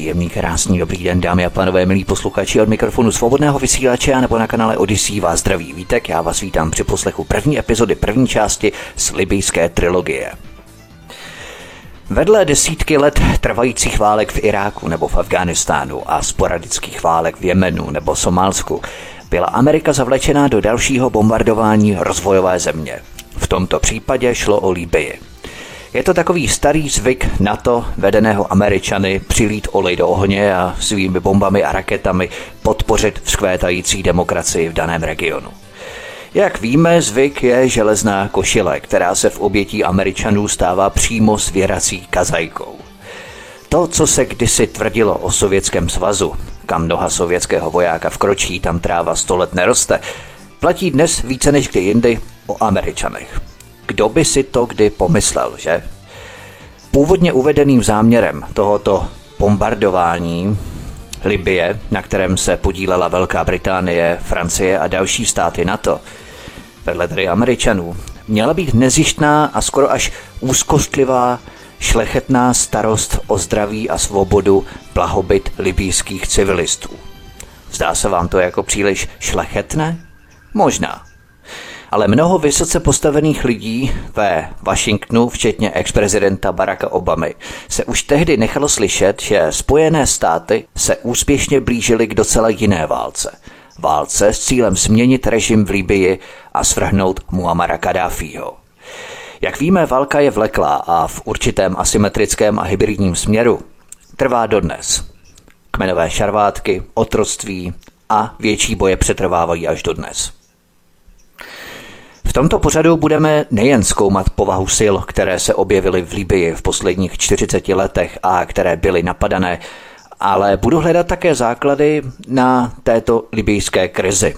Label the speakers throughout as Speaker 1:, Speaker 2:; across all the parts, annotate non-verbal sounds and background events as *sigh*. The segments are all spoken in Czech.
Speaker 1: Příjemný, krásný, dobrý den, dámy a pánové, milí posluchači od mikrofonu svobodného vysílače nebo na kanále Odyssey vás zdraví vítek. Já vás vítám při poslechu první epizody první části z libijské trilogie. Vedle desítky let trvajících válek v Iráku nebo v Afghánistánu a sporadických válek v Jemenu nebo Somálsku byla Amerika zavlečená do dalšího bombardování rozvojové země. V tomto případě šlo o Libii. Je to takový starý zvyk NATO, vedeného Američany, přilít olej do ohně a svými bombami a raketami podpořit vzkvétající demokracii v daném regionu. Jak víme, zvyk je železná košile, která se v obětí Američanů stává přímo svěrací kazajkou. To, co se kdysi tvrdilo o Sovětském svazu, kam noha sovětského vojáka vkročí, tam tráva sto let neroste, platí dnes více než kdy jindy o Američanech. Kdo by si to kdy pomyslel, že? Původně uvedeným záměrem tohoto bombardování Libie, na kterém se podílela Velká Británie, Francie a další státy NATO, vedle tedy Američanů, měla být nezištná a skoro až úzkostlivá šlechetná starost o zdraví a svobodu blahobyt libýských civilistů. Zdá se vám to jako příliš šlechetné? Možná ale mnoho vysoce postavených lidí ve Washingtonu, včetně ex-prezidenta Baracka Obamy, se už tehdy nechalo slyšet, že Spojené státy se úspěšně blížily k docela jiné válce. Válce s cílem změnit režim v Libii a svrhnout Muamara Kadáfího. Jak víme, válka je vleklá a v určitém asymetrickém a hybridním směru trvá dodnes. Kmenové šarvátky, otroctví a větší boje přetrvávají až dodnes. V tomto pořadu budeme nejen zkoumat povahu sil, které se objevily v Libii v posledních 40 letech a které byly napadané, ale budu hledat také základy na této libijské krizi.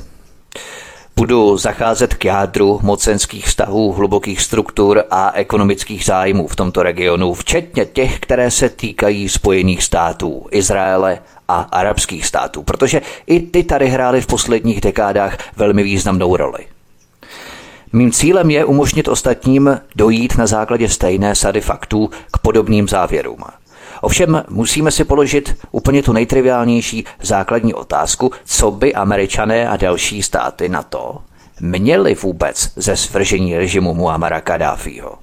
Speaker 1: Budu zacházet k jádru mocenských vztahů, hlubokých struktur a ekonomických zájmů v tomto regionu, včetně těch, které se týkají Spojených států, Izraele a arabských států, protože i ty tady hrály v posledních dekádách velmi významnou roli. Mým cílem je umožnit ostatním dojít na základě stejné sady faktů k podobným závěrům. Ovšem musíme si položit úplně tu nejtriviálnější základní otázku, co by američané a další státy na to měli vůbec ze svržení režimu Muamara Kadáfího.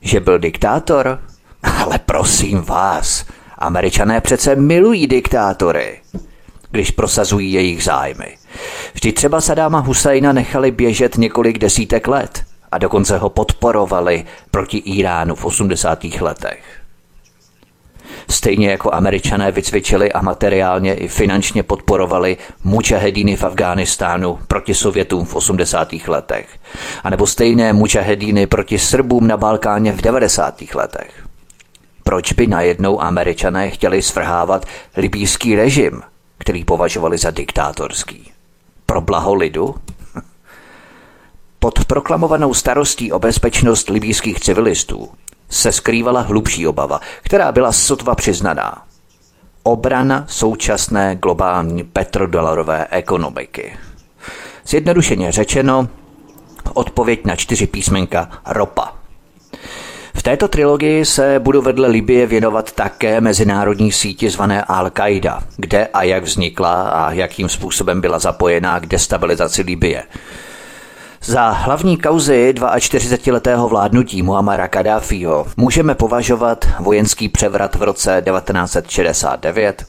Speaker 1: Že byl diktátor? *laughs* Ale prosím vás, američané přece milují diktátory když prosazují jejich zájmy. Vždy třeba Sadáma Husajna nechali běžet několik desítek let a dokonce ho podporovali proti Iránu v 80. letech. Stejně jako američané vycvičili a materiálně i finančně podporovali mučahedíny v Afghánistánu proti Sovětům v 80. letech. A nebo stejné mučahedíny proti Srbům na Balkáně v 90. letech. Proč by najednou američané chtěli svrhávat libýský režim – který považovali za diktátorský. Pro blaho lidu? Pod proklamovanou starostí o bezpečnost libýských civilistů se skrývala hlubší obava, která byla sotva přiznaná. Obrana současné globální petrodolarové ekonomiky. Zjednodušeně řečeno, odpověď na čtyři písmenka ropa. Této trilogii se budu vedle Libie věnovat také mezinárodní síti zvané Al-Qaida, kde a jak vznikla a jakým způsobem byla zapojená k destabilizaci Libie. Za hlavní kauzy 42-letého vládnutí Muamara Kadáfího můžeme považovat vojenský převrat v roce 1969,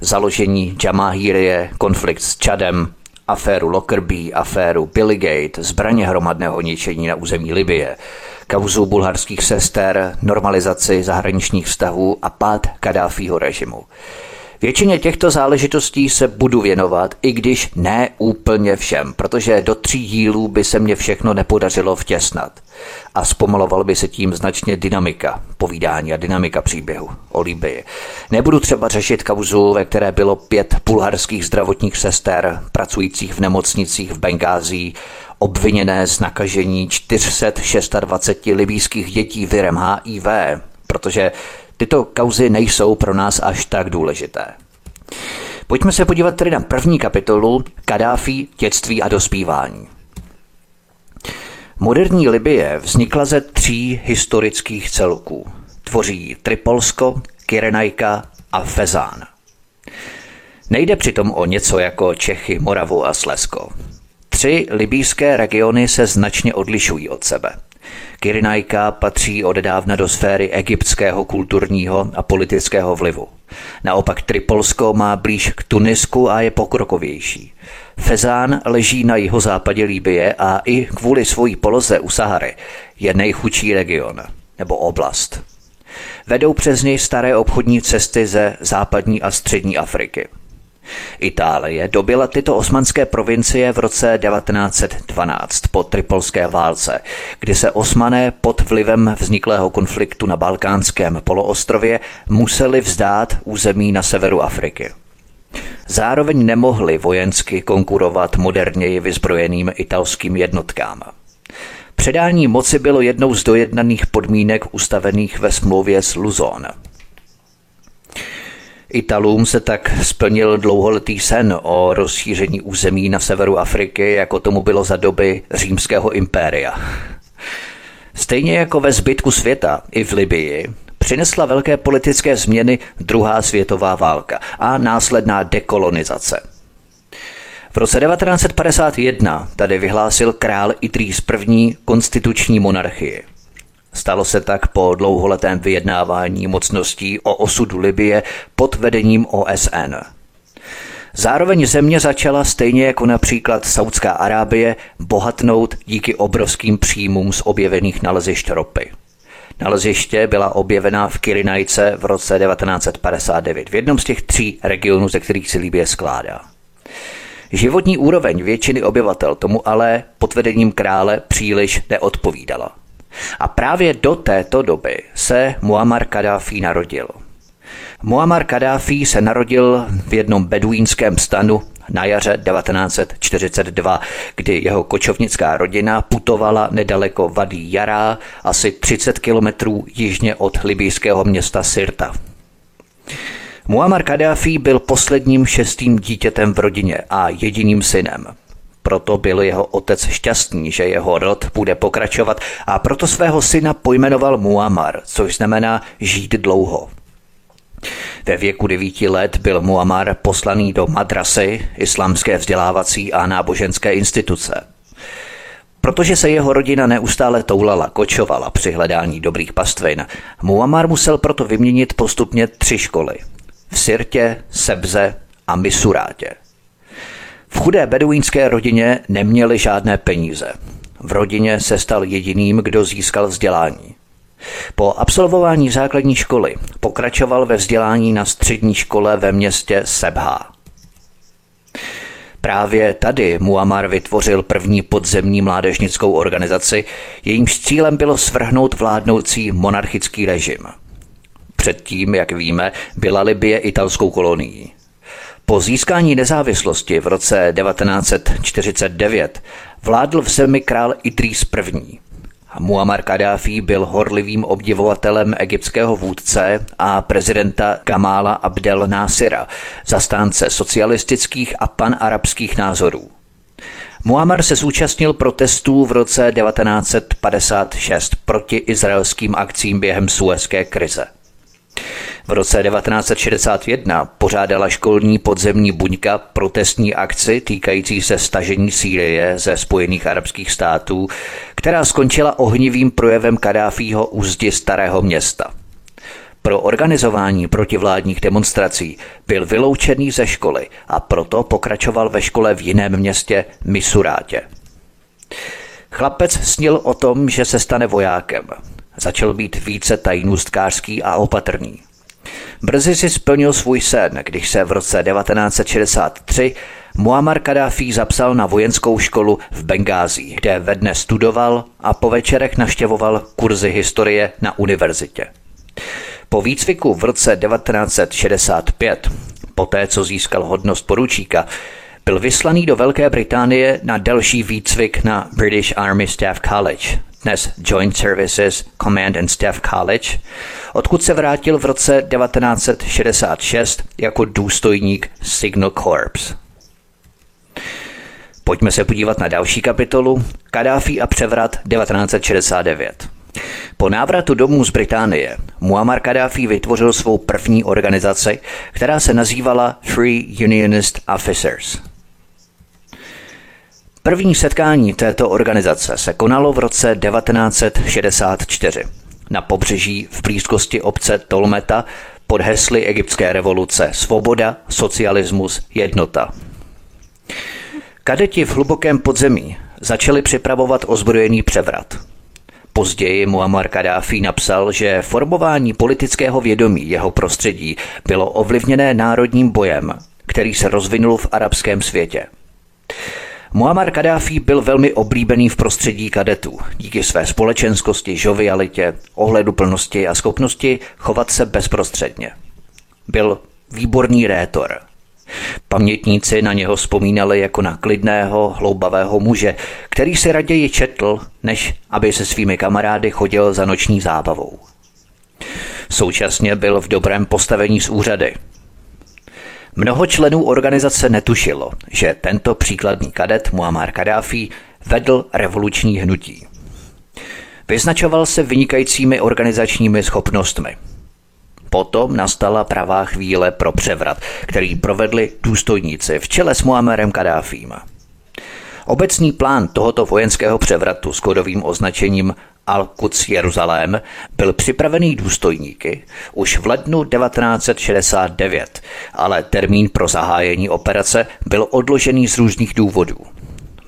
Speaker 1: založení Jamahírie, konflikt s Čadem, aféru Lockerbie, aféru Billygate, zbraně hromadného ničení na území Libie, kauzu bulharských sester, normalizaci zahraničních vztahů a pád Kadáfího režimu. Většině těchto záležitostí se budu věnovat, i když ne úplně všem, protože do tří dílů by se mně všechno nepodařilo vtěsnat. A zpomaloval by se tím značně dynamika povídání a dynamika příběhu o Libii. Nebudu třeba řešit kauzu, ve které bylo pět bulharských zdravotních sester pracujících v nemocnicích v Bengází, obviněné z nakažení 426 libýských dětí virem HIV, protože Tyto kauzy nejsou pro nás až tak důležité. Pojďme se podívat tedy na první kapitolu Kadáfi, dětství a dospívání. Moderní Libie vznikla ze tří historických celků. Tvoří Tripolsko, Kyrenajka a Fezán. Nejde přitom o něco jako Čechy, Moravu a Slesko. Tři libýské regiony se značně odlišují od sebe – Kyrinajka patří odedávna do sféry egyptského kulturního a politického vlivu. Naopak Tripolsko má blíž k Tunisku a je pokrokovější. Fezán leží na jihozápadě Líbie a i kvůli svojí poloze u Sahary je nejchudší region nebo oblast. Vedou přes něj staré obchodní cesty ze západní a střední Afriky. Itálie dobila tyto osmanské provincie v roce 1912 po tripolské válce, kdy se osmané pod vlivem vzniklého konfliktu na balkánském poloostrově museli vzdát území na severu Afriky. Zároveň nemohli vojensky konkurovat moderněji vyzbrojeným italským jednotkám. Předání moci bylo jednou z dojednaných podmínek ustavených ve smlouvě s Luzon – Italům se tak splnil dlouholetý sen o rozšíření území na severu Afriky, jako tomu bylo za doby římského impéria. Stejně jako ve zbytku světa, i v Libii, přinesla velké politické změny druhá světová válka a následná dekolonizace. V roce 1951 tady vyhlásil král Idris I. konstituční monarchii – Stalo se tak po dlouholetém vyjednávání mocností o osudu Libie pod vedením OSN. Zároveň země začala stejně jako například Saudská Arábie bohatnout díky obrovským příjmům z objevených nalezišť ropy. Naleziště byla objevená v Kirinajce v roce 1959, v jednom z těch tří regionů, ze kterých si Libie skládá. Životní úroveň většiny obyvatel tomu ale pod vedením krále příliš neodpovídala. A právě do této doby se Muammar Kadáfi narodil. Muammar Kadáfi se narodil v jednom beduínském stanu na jaře 1942, kdy jeho kočovnická rodina putovala nedaleko Vady Jará, asi 30 kilometrů jižně od libijského města Sirta. Muammar Kadáfi byl posledním šestým dítětem v rodině a jediným synem. Proto byl jeho otec šťastný, že jeho rod bude pokračovat a proto svého syna pojmenoval Muammar, což znamená žít dlouho. Ve věku devíti let byl Muammar poslaný do madrasy, islámské vzdělávací a náboženské instituce. Protože se jeho rodina neustále toulala, kočovala při hledání dobrých pastvin, Muammar musel proto vyměnit postupně tři školy. V Sirtě, Sebze a Misurátě. V chudé beduínské rodině neměli žádné peníze. V rodině se stal jediným, kdo získal vzdělání. Po absolvování základní školy pokračoval ve vzdělání na střední škole ve městě Sebha. Právě tady Muammar vytvořil první podzemní mládežnickou organizaci, jejímž cílem bylo svrhnout vládnoucí monarchický režim. Předtím, jak víme, byla Libie italskou kolonií. Po získání nezávislosti v roce 1949 vládl v zemi král Idris I. Muammar Kadáfi byl horlivým obdivovatelem egyptského vůdce a prezidenta Kamala Abdel Násira, zastánce socialistických a panarabských názorů. Muammar se zúčastnil protestů v roce 1956 proti izraelským akcím během suezké krize. V roce 1961 pořádala školní podzemní buňka protestní akci týkající se stažení Sýrie ze Spojených arabských států, která skončila ohnivým projevem Kadáfího u zdi starého města. Pro organizování protivládních demonstrací byl vyloučený ze školy a proto pokračoval ve škole v jiném městě Misurátě. Chlapec snil o tom, že se stane vojákem. Začal být více tajnůstkářský a opatrný. Brzy si splnil svůj sen, když se v roce 1963 Muammar Kadáfi zapsal na vojenskou školu v Bengází, kde ve dne studoval a po večerech naštěvoval kurzy historie na univerzitě. Po výcviku v roce 1965, poté co získal hodnost poručíka, byl vyslaný do Velké Británie na další výcvik na British Army Staff College, dnes Joint Services Command and Staff College, odkud se vrátil v roce 1966 jako důstojník Signal Corps. Pojďme se podívat na další kapitolu Kadáfi a převrat 1969. Po návratu domů z Británie Muammar Kadáfi vytvořil svou první organizaci, která se nazývala Free Unionist Officers. První setkání této organizace se konalo v roce 1964 na pobřeží v blízkosti obce Tolmeta pod hesly egyptské revoluce Svoboda, socialismus, jednota. Kadeti v hlubokém podzemí začali připravovat ozbrojený převrat. Později Muammar Kadáfi napsal, že formování politického vědomí jeho prostředí bylo ovlivněné národním bojem, který se rozvinul v arabském světě. Muammar Kadáfi byl velmi oblíbený v prostředí kadetů díky své společenskosti, žovialitě, ohleduplnosti a schopnosti chovat se bezprostředně. Byl výborný rétor – Pamětníci na něho vzpomínali jako na klidného, hloubavého muže, který se raději četl, než aby se svými kamarády chodil za noční zábavou. Současně byl v dobrém postavení z úřady. Mnoho členů organizace netušilo, že tento příkladný kadet Muammar Kadáfi vedl revoluční hnutí. Vyznačoval se vynikajícími organizačními schopnostmi – Potom nastala pravá chvíle pro převrat, který provedli důstojníci v čele s Muammerem Kadáfím. Obecný plán tohoto vojenského převratu s kodovým označením Al-Quds Jeruzalém byl připravený důstojníky už v lednu 1969, ale termín pro zahájení operace byl odložený z různých důvodů.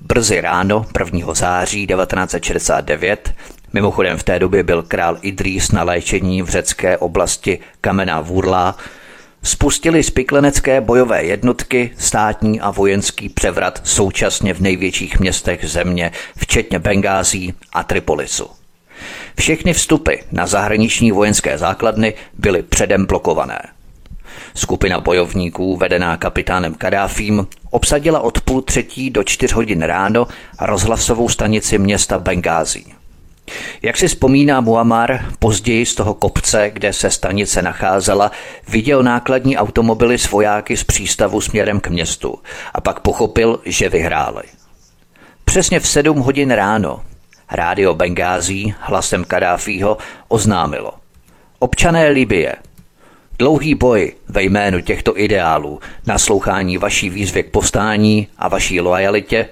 Speaker 1: Brzy ráno 1. září 1969 Mimochodem v té době byl král Idrís na léčení v řecké oblasti Kamená Vurla. Spustili spiklenecké bojové jednotky, státní a vojenský převrat současně v největších městech země, včetně Bengází a Tripolisu. Všechny vstupy na zahraniční vojenské základny byly předem blokované. Skupina bojovníků, vedená kapitánem Kadáfím, obsadila od půl třetí do čtyř hodin ráno rozhlasovou stanici města Bengází. Jak si vzpomíná Muammar, později z toho kopce, kde se stanice nacházela, viděl nákladní automobily s vojáky z přístavu směrem k městu a pak pochopil, že vyhráli. Přesně v sedm hodin ráno rádio Bengází hlasem Kadáfího oznámilo. Občané Libie, Dlouhý boj ve jménu těchto ideálů, naslouchání vaší výzvy k povstání a vaší lojalitě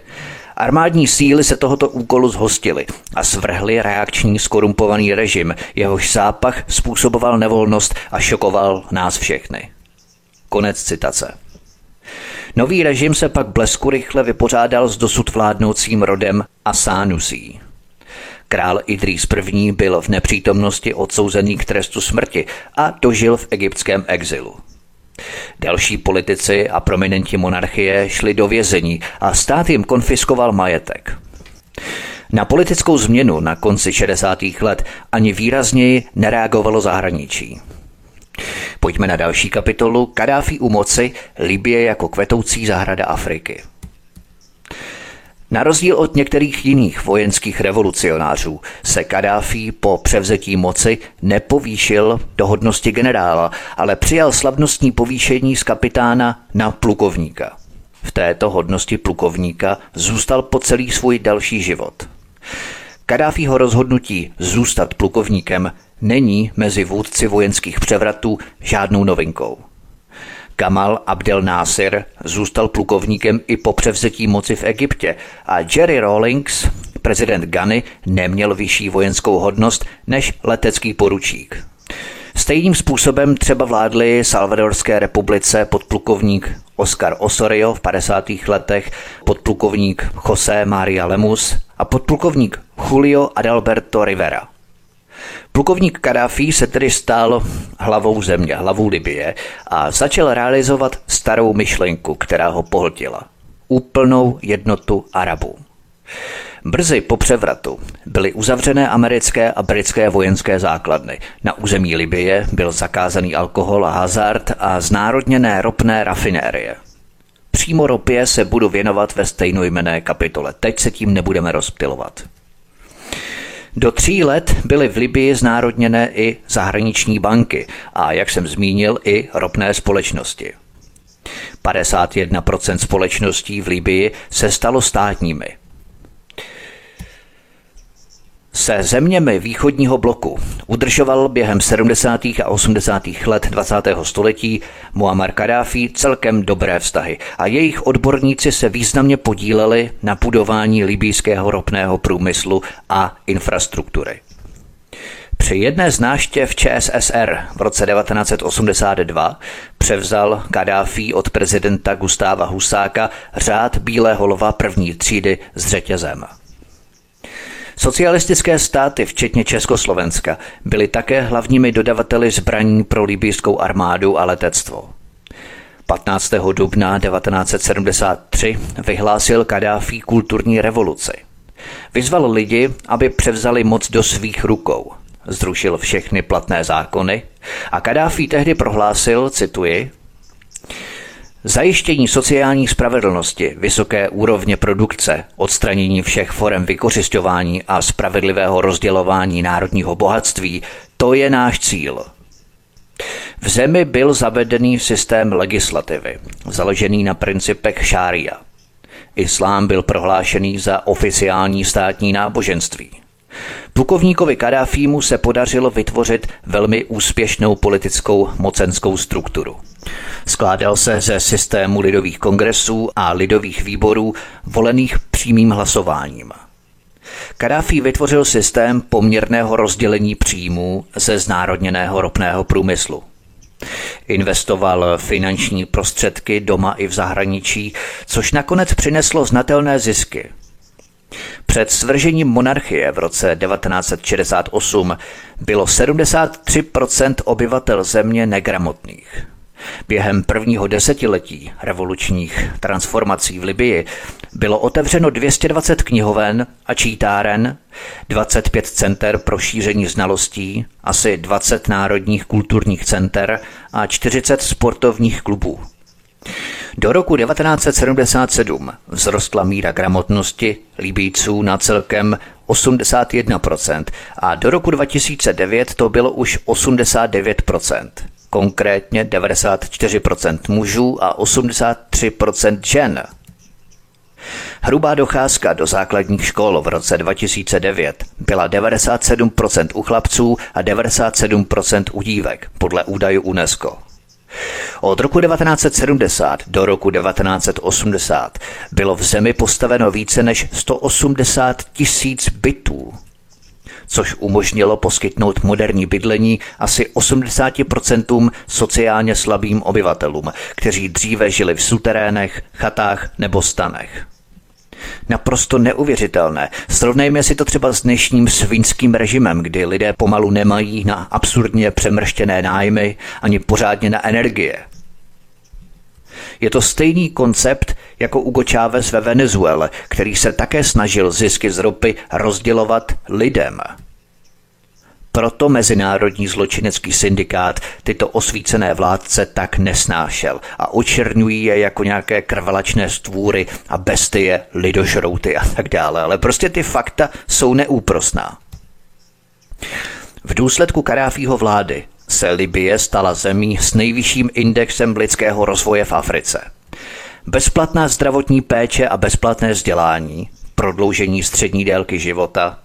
Speaker 1: Armádní síly se tohoto úkolu zhostily a svrhly reakční skorumpovaný režim, jehož zápach způsoboval nevolnost a šokoval nás všechny. Konec citace. Nový režim se pak blesku rychle vypořádal s dosud vládnoucím rodem Asánusí. Král Idrís I. byl v nepřítomnosti odsouzený k trestu smrti a dožil v egyptském exilu. Další politici a prominenti monarchie šli do vězení a stát jim konfiskoval majetek. Na politickou změnu na konci 60. let ani výrazněji nereagovalo zahraničí. Pojďme na další kapitolu Kadáfi u moci, Libie jako kvetoucí zahrada Afriky. Na rozdíl od některých jiných vojenských revolucionářů se Kadáfi po převzetí moci nepovýšil do hodnosti generála, ale přijal slavnostní povýšení z kapitána na plukovníka. V této hodnosti plukovníka zůstal po celý svůj další život. Kadáfího rozhodnutí zůstat plukovníkem není mezi vůdci vojenských převratů žádnou novinkou. Kamal Abdel Nasir zůstal plukovníkem i po převzetí moci v Egyptě a Jerry Rawlings, prezident Ghany, neměl vyšší vojenskou hodnost než letecký poručík. Stejným způsobem třeba vládli Salvadorské republice podplukovník Oscar Osorio v 50. letech, podplukovník José Maria Lemus a podplukovník Julio Adalberto Rivera. Plukovník Kadáfi se tedy stál hlavou země, hlavou Libie a začal realizovat starou myšlenku, která ho pohltila. Úplnou jednotu Arabů. Brzy po převratu byly uzavřené americké a britské vojenské základny. Na území Libie byl zakázaný alkohol a hazard a znárodněné ropné rafinérie. Přímo ropě se budu věnovat ve stejnojmené kapitole. Teď se tím nebudeme rozptilovat. Do tří let byly v Libii znárodněné i zahraniční banky a, jak jsem zmínil, i ropné společnosti. 51% společností v Libii se stalo státními – se zeměmi východního bloku udržoval během 70. a 80. let 20. století Muammar Kadáfi celkem dobré vztahy a jejich odborníci se významně podíleli na budování libýského ropného průmyslu a infrastruktury. Při jedné z náštěv ČSSR v roce 1982 převzal Kadáfi od prezidenta Gustáva Husáka řád Bílého lva první třídy s řetězem. Socialistické státy, včetně Československa, byly také hlavními dodavateli zbraní pro libýskou armádu a letectvo. 15. dubna 1973 vyhlásil Kadáfi kulturní revoluci. Vyzval lidi, aby převzali moc do svých rukou. Zrušil všechny platné zákony a Kadáfi tehdy prohlásil, cituji, Zajištění sociální spravedlnosti, vysoké úrovně produkce, odstranění všech forem vykořišťování a spravedlivého rozdělování národního bohatství, to je náš cíl. V zemi byl zavedený systém legislativy, založený na principech šária. Islám byl prohlášený za oficiální státní náboženství. Plukovníkovi Kadáfímu se podařilo vytvořit velmi úspěšnou politickou mocenskou strukturu. Skládal se ze systému lidových kongresů a lidových výborů volených přímým hlasováním. Kadáfi vytvořil systém poměrného rozdělení příjmů ze znárodněného ropného průmyslu. Investoval finanční prostředky doma i v zahraničí, což nakonec přineslo znatelné zisky. Před svržením monarchie v roce 1968 bylo 73% obyvatel země negramotných. Během prvního desetiletí revolučních transformací v Libii bylo otevřeno 220 knihoven a čítáren, 25 center pro šíření znalostí, asi 20 národních kulturních center a 40 sportovních klubů. Do roku 1977 vzrostla míra gramotnosti Libíců na celkem 81% a do roku 2009 to bylo už 89%. Konkrétně 94% mužů a 83% žen. Hrubá docházka do základních škol v roce 2009 byla 97% u chlapců a 97% u dívek, podle údajů UNESCO. Od roku 1970 do roku 1980 bylo v zemi postaveno více než 180 tisíc bytů, což umožnilo poskytnout moderní bydlení asi 80% sociálně slabým obyvatelům, kteří dříve žili v suterénech, chatách nebo stanech. Naprosto neuvěřitelné. Srovnejme si to třeba s dnešním svinským režimem, kdy lidé pomalu nemají na absurdně přemrštěné nájmy ani pořádně na energie. Je to stejný koncept jako Hugo Chávez ve Venezuele, který se také snažil zisky z ropy rozdělovat lidem – proto Mezinárodní zločinecký syndikát tyto osvícené vládce tak nesnášel a očernují je jako nějaké krvelačné stvůry a bestie, lidožrouty a tak dále. Ale prostě ty fakta jsou neúprosná. V důsledku Karáfího vlády se Libie stala zemí s nejvyšším indexem lidského rozvoje v Africe. Bezplatná zdravotní péče a bezplatné vzdělání, prodloužení střední délky života,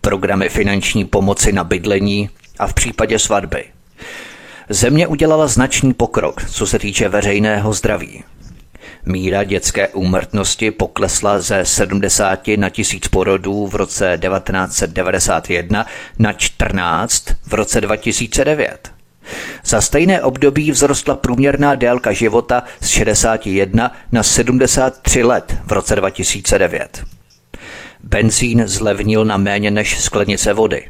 Speaker 1: programy finanční pomoci na bydlení a v případě svatby. Země udělala značný pokrok, co se týče veřejného zdraví. Míra dětské úmrtnosti poklesla ze 70 na tisíc porodů v roce 1991 na 14 v roce 2009. Za stejné období vzrostla průměrná délka života z 61 na 73 let v roce 2009. Benzín zlevnil na méně než sklenice vody.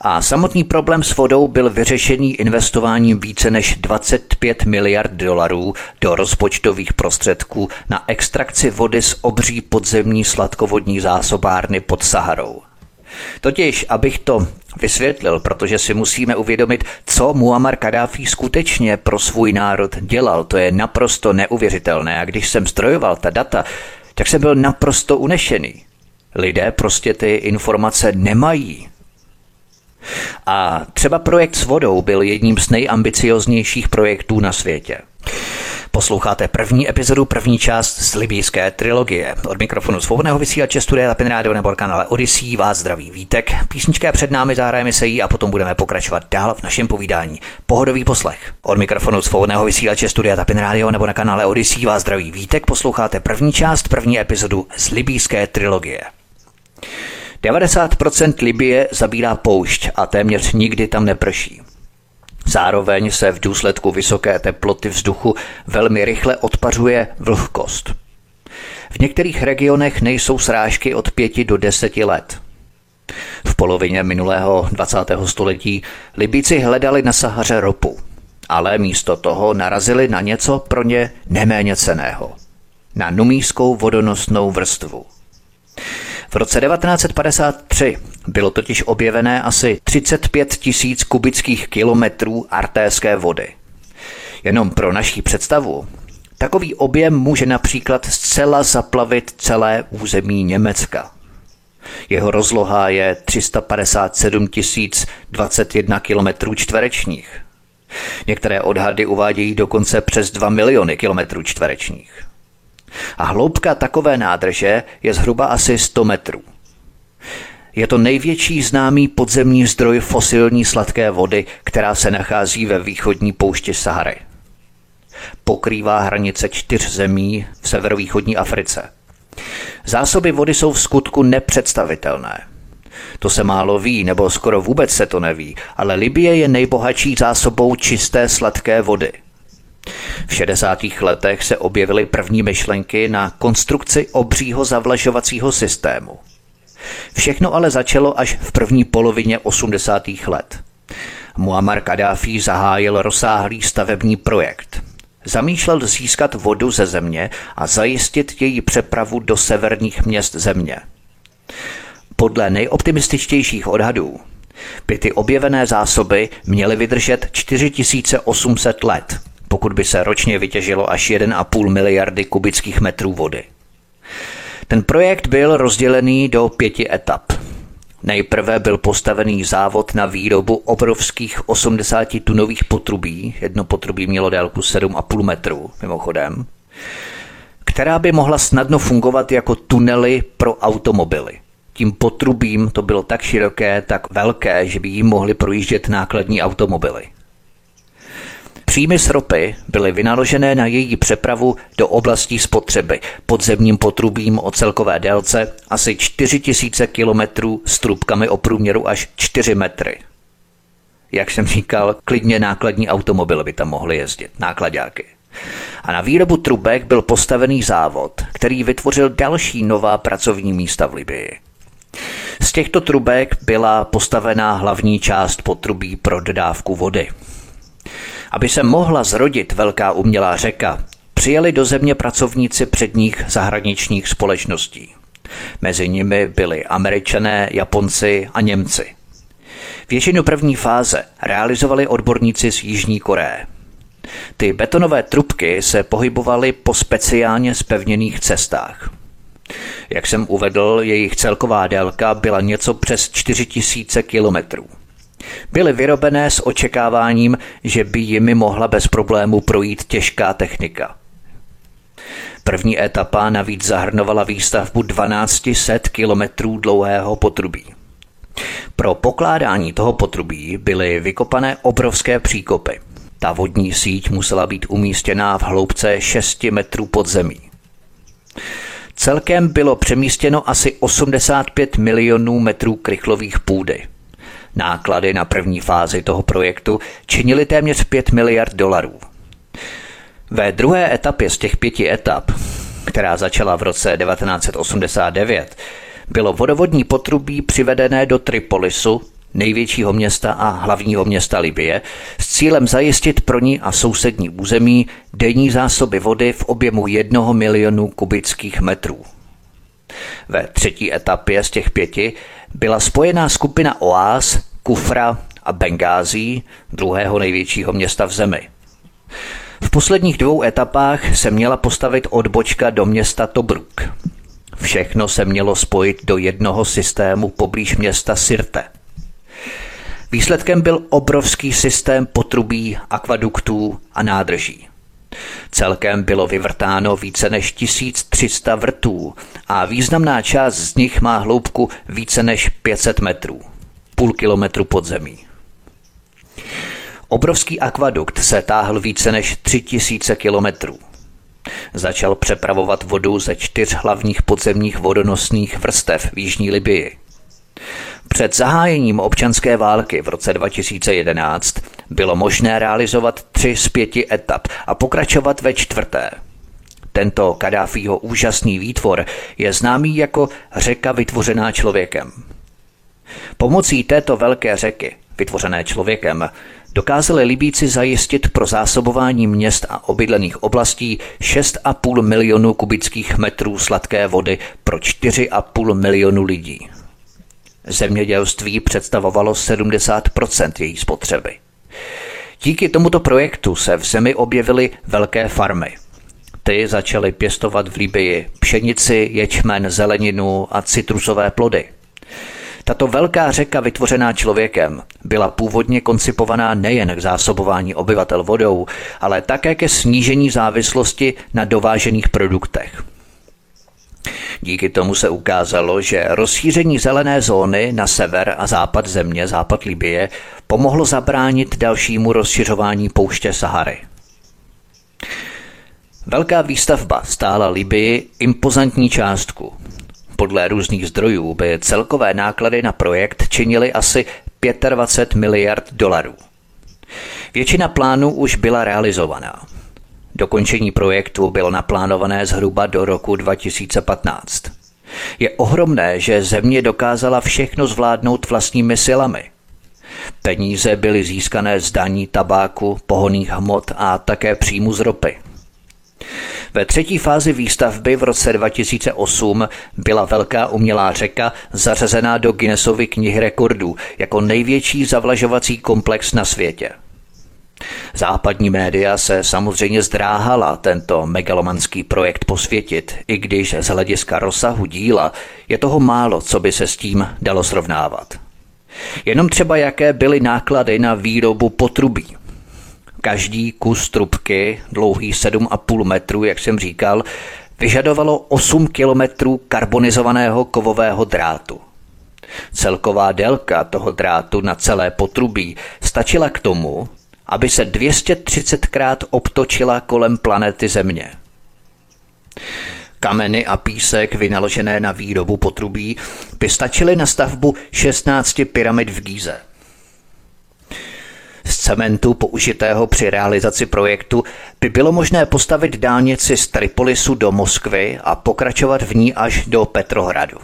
Speaker 1: A samotný problém s vodou byl vyřešený investováním více než 25 miliard dolarů do rozpočtových prostředků na extrakci vody z obří podzemní sladkovodní zásobárny pod Saharou. Totiž, abych to vysvětlil, protože si musíme uvědomit, co Muammar Kadáfi skutečně pro svůj národ dělal. To je naprosto neuvěřitelné. A když jsem strojoval ta data, tak jsem byl naprosto unešený. Lidé prostě ty informace nemají. A třeba projekt s vodou byl jedním z nejambicioznějších projektů na světě. Posloucháte první epizodu, první část z libijské trilogie. Od mikrofonu svobodného vysílače Studia Tapin Radio nebo kanále Odyssey vás zdraví Vítek. Písnička před námi, zahrajeme se jí a potom budeme pokračovat dál v našem povídání. Pohodový poslech. Od mikrofonu svobodného vysílače Studia Tapin Radio nebo na kanále Odyssey vás zdraví Vítek. Posloucháte první část, první epizodu z libijské trilogie. 90% Libie zabírá poušť a téměř nikdy tam neprší. Zároveň se v důsledku vysoké teploty vzduchu velmi rychle odpařuje vlhkost. V některých regionech nejsou srážky od 5 do 10 let. V polovině minulého 20. století Libíci hledali na Sahaře ropu, ale místo toho narazili na něco pro ně neméně ceného. Na numískou vodonosnou vrstvu. V roce 1953 bylo totiž objevené asi 35 tisíc kubických kilometrů artéské vody. Jenom pro naší představu, takový objem může například zcela zaplavit celé území Německa. Jeho rozloha je 357 021 km čtverečních. Některé odhady uvádějí dokonce přes 2 miliony kilometrů čtverečních a hloubka takové nádrže je zhruba asi 100 metrů. Je to největší známý podzemní zdroj fosilní sladké vody, která se nachází ve východní poušti Sahary. Pokrývá hranice čtyř zemí v severovýchodní Africe. Zásoby vody jsou v skutku nepředstavitelné. To se málo ví, nebo skoro vůbec se to neví, ale Libie je nejbohatší zásobou čisté sladké vody – v 60. letech se objevily první myšlenky na konstrukci obřího zavlažovacího systému. Všechno ale začalo až v první polovině 80. let. Muammar Kadáfi zahájil rozsáhlý stavební projekt. Zamýšlel získat vodu ze země a zajistit její přepravu do severních měst země. Podle nejoptimističtějších odhadů by ty objevené zásoby měly vydržet 4800 let – pokud by se ročně vytěžilo až 1,5 miliardy kubických metrů vody. Ten projekt byl rozdělený do pěti etap. Nejprve byl postavený závod na výrobu obrovských 80-tunových potrubí, jedno potrubí mělo délku 7,5 metrů, mimochodem, která by mohla snadno fungovat jako tunely pro automobily. Tím potrubím to bylo tak široké, tak velké, že by jim mohly projíždět nákladní automobily. Příjmy z ropy byly vynaložené na její přepravu do oblastí spotřeby podzemním potrubím o celkové délce asi 4000 kilometrů s trubkami o průměru až 4 metry. Jak jsem říkal, klidně nákladní automobil by tam mohly jezdit, nákladáky. A na výrobu trubek byl postavený závod, který vytvořil další nová pracovní místa v Libii. Z těchto trubek byla postavená hlavní část potrubí pro dodávku vody. Aby se mohla zrodit velká umělá řeka, přijeli do země pracovníci předních zahraničních společností. Mezi nimi byli američané, Japonci a Němci. Většinu první fáze realizovali odborníci z Jižní Koreje. Ty betonové trubky se pohybovaly po speciálně spevněných cestách. Jak jsem uvedl, jejich celková délka byla něco přes 4000 kilometrů. Byly vyrobené s očekáváním, že by jimi mohla bez problému projít těžká technika. První etapa navíc zahrnovala výstavbu 1200 kilometrů dlouhého potrubí. Pro pokládání toho potrubí byly vykopané obrovské příkopy. Ta vodní síť musela být umístěná v hloubce 6 metrů pod zemí. Celkem bylo přemístěno asi 85 milionů metrů krychlových půdy. Náklady na první fázi toho projektu činily téměř 5 miliard dolarů. Ve druhé etapě z těch pěti etap, která začala v roce 1989, bylo vodovodní potrubí přivedené do Tripolisu, největšího města a hlavního města Libie, s cílem zajistit pro ní a sousední území denní zásoby vody v objemu jednoho milionu kubických metrů. Ve třetí etapě z těch pěti byla spojená skupina Oáz, Kufra a Bengází, druhého největšího města v zemi. V posledních dvou etapách se měla postavit odbočka do města Tobruk. Všechno se mělo spojit do jednoho systému poblíž města Sirte. Výsledkem byl obrovský systém potrubí, akvaduktů a nádrží. Celkem bylo vyvrtáno více než 1300 vrtů a významná část z nich má hloubku více než 500 metrů, půl kilometru pod zemí. Obrovský akvadukt se táhl více než 3000 kilometrů. Začal přepravovat vodu ze čtyř hlavních podzemních vodonosných vrstev v Jižní Libii. Před zahájením občanské války v roce 2011 bylo možné realizovat tři z pěti etap a pokračovat ve čtvrté. Tento Kadáfího úžasný výtvor je známý jako řeka vytvořená člověkem. Pomocí této velké řeky, vytvořené člověkem, dokázali Libíci zajistit pro zásobování měst a obydlených oblastí 6,5 milionu kubických metrů sladké vody pro 4,5 milionu lidí. Zemědělství představovalo 70% její spotřeby. Díky tomuto projektu se v zemi objevily velké farmy. Ty začaly pěstovat v Libii pšenici, ječmen, zeleninu a citrusové plody. Tato velká řeka vytvořená člověkem byla původně koncipovaná nejen k zásobování obyvatel vodou, ale také ke snížení závislosti na dovážených produktech. Díky tomu se ukázalo, že rozšíření zelené zóny na sever a západ země, západ Libie, pomohlo zabránit dalšímu rozšiřování pouště Sahary. Velká výstavba stála Libii impozantní částku. Podle různých zdrojů by celkové náklady na projekt činily asi 25 miliard dolarů. Většina plánů už byla realizovaná. Dokončení projektu bylo naplánované zhruba do roku 2015. Je ohromné, že země dokázala všechno zvládnout vlastními silami. Peníze byly získané z daní tabáku, pohoných hmot a také příjmu z ropy. Ve třetí fázi výstavby v roce 2008 byla velká umělá řeka zařazená do Guinnessovy knihy rekordů jako největší zavlažovací komplex na světě. Západní média se samozřejmě zdráhala tento megalomanský projekt posvětit, i když z hlediska rozsahu díla je toho málo, co by se s tím dalo srovnávat. Jenom třeba jaké byly náklady na výrobu potrubí. Každý kus trubky, dlouhý 7,5 metru, jak jsem říkal, vyžadovalo 8 kilometrů karbonizovaného kovového drátu. Celková délka toho drátu na celé potrubí stačila k tomu, aby se 230krát obtočila kolem planety Země. Kameny a písek vynaložené na výrobu potrubí by stačily na stavbu 16 pyramid v Gíze. Z cementu použitého při realizaci projektu by bylo možné postavit dálnici z Tripolisu do Moskvy a pokračovat v ní až do Petrohradu.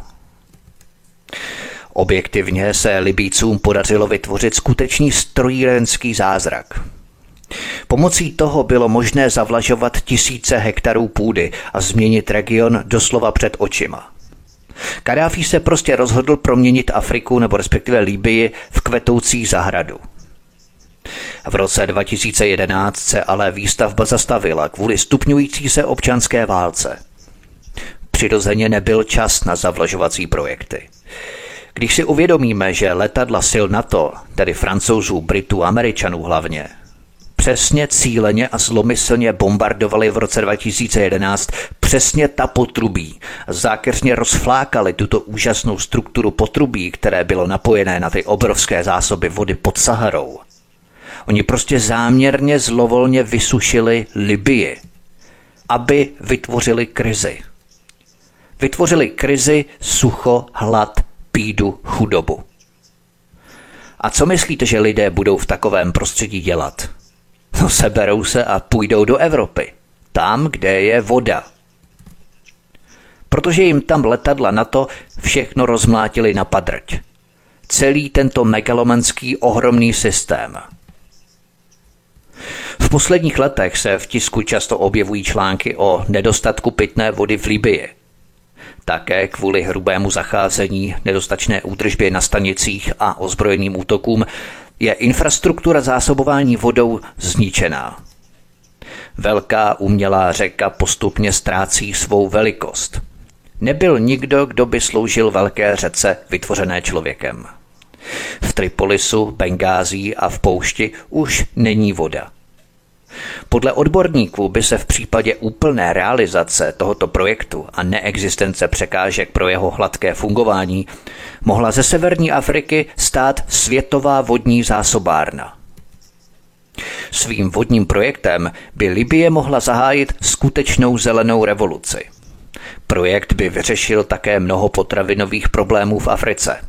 Speaker 1: Objektivně se Libícům podařilo vytvořit skutečný strojírenský zázrak. Pomocí toho bylo možné zavlažovat tisíce hektarů půdy a změnit region doslova před očima. Kadáfi se prostě rozhodl proměnit Afriku nebo respektive Líbii v kvetoucí zahradu. V roce 2011 se ale výstavba zastavila kvůli stupňující se občanské válce. Přirozeně nebyl čas na zavlažovací projekty. Když si uvědomíme, že letadla sil NATO, tedy francouzů, Britů, Američanů hlavně, přesně cíleně a zlomyslně bombardovali v roce 2011 přesně ta potrubí. Zákeřně rozflákali tuto úžasnou strukturu potrubí, které bylo napojené na ty obrovské zásoby vody pod Saharou. Oni prostě záměrně zlovolně vysušili Libii, aby vytvořili krizi. Vytvořili krizi, sucho, hlad, bídu, chudobu. A co myslíte, že lidé budou v takovém prostředí dělat? No seberou se a půjdou do Evropy. Tam, kde je voda. Protože jim tam letadla na to všechno rozmlátili na padrť. celý tento megalomanský ohromný systém. V posledních letech se v tisku často objevují články o nedostatku pitné vody v Libii. Také kvůli hrubému zacházení, nedostačné údržbě na stanicích a ozbrojeným útokům je infrastruktura zásobování vodou zničená. Velká umělá řeka postupně ztrácí svou velikost. Nebyl nikdo, kdo by sloužil velké řece vytvořené člověkem. V Tripolisu, Bengází a v poušti už není voda. Podle odborníků by se v případě úplné realizace tohoto projektu a neexistence překážek pro jeho hladké fungování mohla ze severní Afriky stát světová vodní zásobárna. Svým vodním projektem by Libie mohla zahájit skutečnou zelenou revoluci. Projekt by vyřešil také mnoho potravinových problémů v Africe –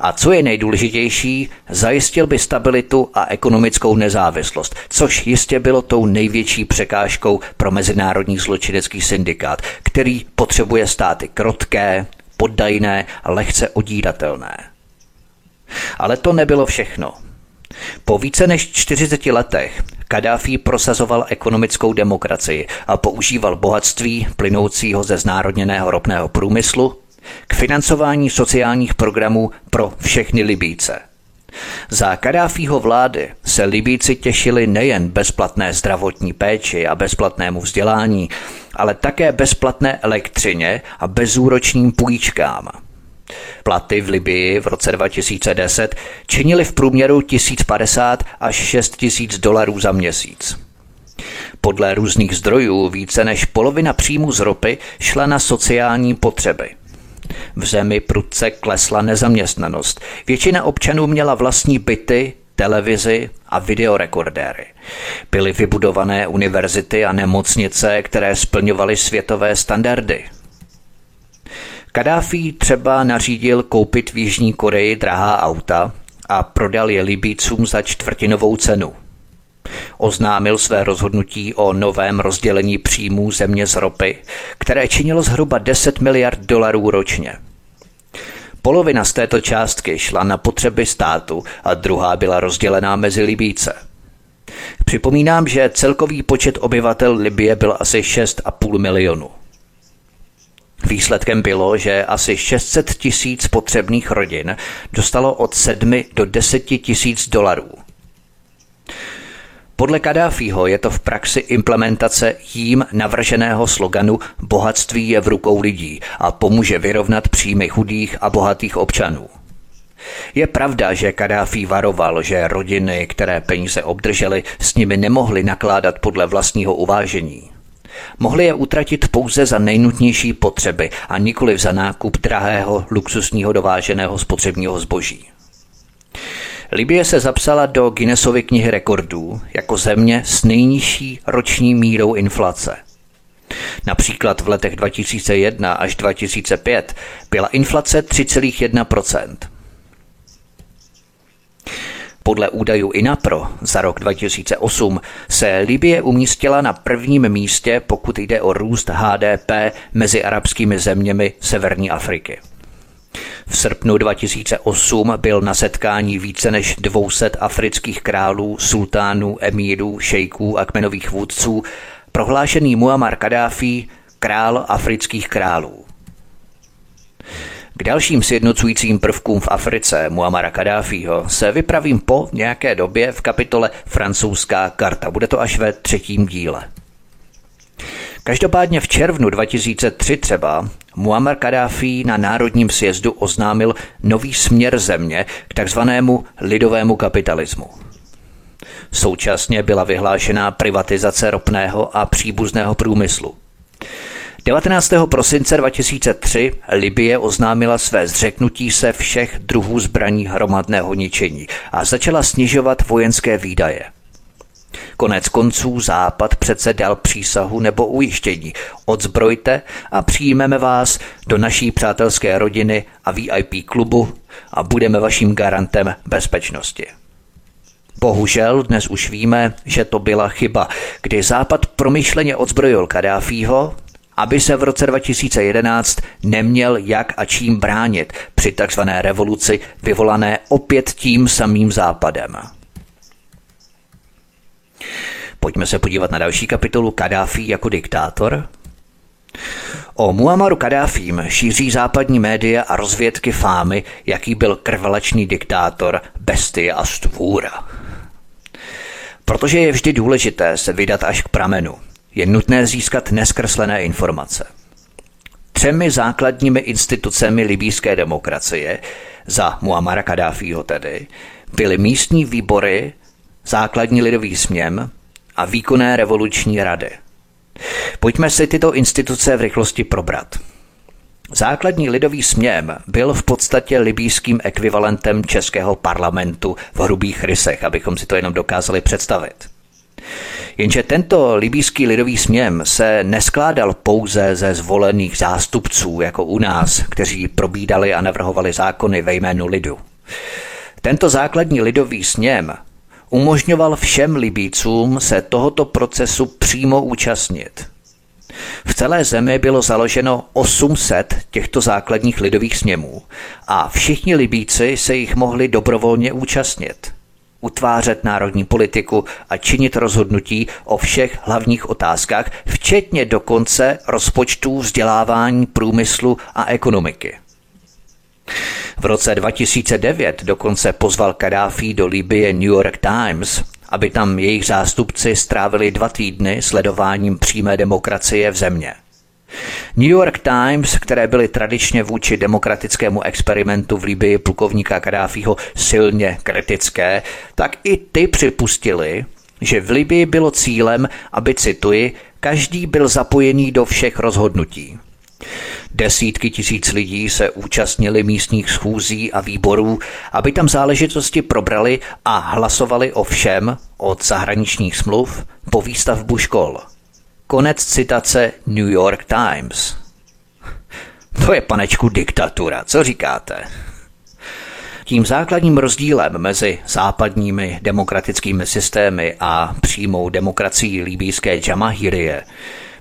Speaker 1: a co je nejdůležitější, zajistil by stabilitu a ekonomickou nezávislost, což jistě bylo tou největší překážkou pro mezinárodní zločinecký syndikát, který potřebuje státy krotké, poddajné a lehce odíratelné. Ale to nebylo všechno. Po více než 40 letech Kadáfi prosazoval ekonomickou demokracii a používal bohatství plynoucího ze znárodněného ropného průmyslu k financování sociálních programů pro všechny Libíce. Za Kadáfího vlády se Libíci těšili nejen bezplatné zdravotní péči a bezplatnému vzdělání, ale také bezplatné elektřině a bezúročným půjčkám. Platy v Libii v roce 2010 činily v průměru 1050 až 6000 dolarů za měsíc. Podle různých zdrojů více než polovina příjmu z ropy šla na sociální potřeby. V zemi prudce klesla nezaměstnanost. Většina občanů měla vlastní byty, televizi a videorekordéry. Byly vybudované univerzity a nemocnice, které splňovaly světové standardy. Kadáfi třeba nařídil koupit v Jižní Koreji drahá auta a prodal je Libícům za čtvrtinovou cenu – Oznámil své rozhodnutí o novém rozdělení příjmů země z ropy, které činilo zhruba 10 miliard dolarů ročně. Polovina z této částky šla na potřeby státu a druhá byla rozdělená mezi Libíce. Připomínám, že celkový počet obyvatel Libie byl asi 6,5 milionu. Výsledkem bylo, že asi 600 tisíc potřebných rodin dostalo od 7 do 10 tisíc dolarů – podle Kadáfího je to v praxi implementace jím navrženého sloganu Bohatství je v rukou lidí a pomůže vyrovnat příjmy chudých a bohatých občanů. Je pravda, že Kadáfí varoval, že rodiny, které peníze obdržely, s nimi nemohly nakládat podle vlastního uvážení. Mohli je utratit pouze za nejnutnější potřeby a nikoli za nákup drahého luxusního dováženého spotřebního zboží. Libie se zapsala do Guinnessovy knihy rekordů jako země s nejnižší roční mírou inflace. Například v letech 2001 až 2005 byla inflace 3,1% podle údajů INAPRO za rok 2008 se Libie umístila na prvním místě, pokud jde o růst HDP mezi arabskými zeměmi Severní Afriky. V srpnu 2008 byl na setkání více než 200 afrických králů, sultánů, emírů, šejků a kmenových vůdců prohlášený Muammar Kadáfi král afrických králů. K dalším sjednocujícím prvkům v Africe Muamara Kadáfího se vypravím po nějaké době v kapitole Francouzská karta. Bude to až ve třetím díle. Každopádně v červnu 2003 třeba Muammar Kadáfi na Národním sjezdu oznámil nový směr země k takzvanému lidovému kapitalismu. Současně byla vyhlášená privatizace ropného a příbuzného průmyslu. 19. prosince 2003 Libie oznámila své zřeknutí se všech druhů zbraní hromadného ničení a začala snižovat vojenské výdaje – Konec konců Západ přece dal přísahu nebo ujištění. Odzbrojte a přijmeme vás do naší přátelské rodiny a VIP klubu a budeme vaším garantem bezpečnosti. Bohužel dnes už víme, že to byla chyba, kdy Západ promyšleně odzbrojil Kadáfího aby se v roce 2011 neměl jak a čím bránit při takzvané revoluci vyvolané opět tím samým západem. Pojďme se podívat na další kapitolu Kadáfi jako diktátor. O Muammaru Kadáfím šíří západní média a rozvědky fámy, jaký byl krvelačný diktátor, bestie a stvůra. Protože je vždy důležité se vydat až k pramenu, je nutné získat neskreslené informace. Třemi základními institucemi libýské demokracie, za Muamara Kadáfího tedy, byly místní výbory, základní lidový směm a výkonné revoluční rady. Pojďme si tyto instituce v rychlosti probrat. Základní lidový směm byl v podstatě libýským ekvivalentem českého parlamentu v hrubých rysech, abychom si to jenom dokázali představit. Jenže tento libýský lidový směm se neskládal pouze ze zvolených zástupců, jako u nás, kteří probídali a navrhovali zákony ve jménu lidu. Tento základní lidový sněm umožňoval všem Libícům se tohoto procesu přímo účastnit. V celé zemi bylo založeno 800 těchto základních lidových sněmů a všichni Libíci se jich mohli dobrovolně účastnit. Utvářet národní politiku a činit rozhodnutí o všech hlavních otázkách, včetně dokonce rozpočtů vzdělávání, průmyslu a ekonomiky. V roce 2009 dokonce pozval Kadáfi do Libie New York Times, aby tam jejich zástupci strávili dva týdny sledováním přímé demokracie v země. New York Times, které byly tradičně vůči demokratickému experimentu v Libii plukovníka Kadáfího silně kritické, tak i ty připustili, že v Libii bylo cílem, aby, cituji, každý byl zapojený do všech rozhodnutí. Desítky tisíc lidí se účastnili místních schůzí a výborů, aby tam záležitosti probrali a hlasovali o všem, od zahraničních smluv po výstavbu škol. Konec citace New York Times. To je panečku diktatura, co říkáte? Tím základním rozdílem mezi západními demokratickými systémy a přímou demokracií líbíské Jamahírie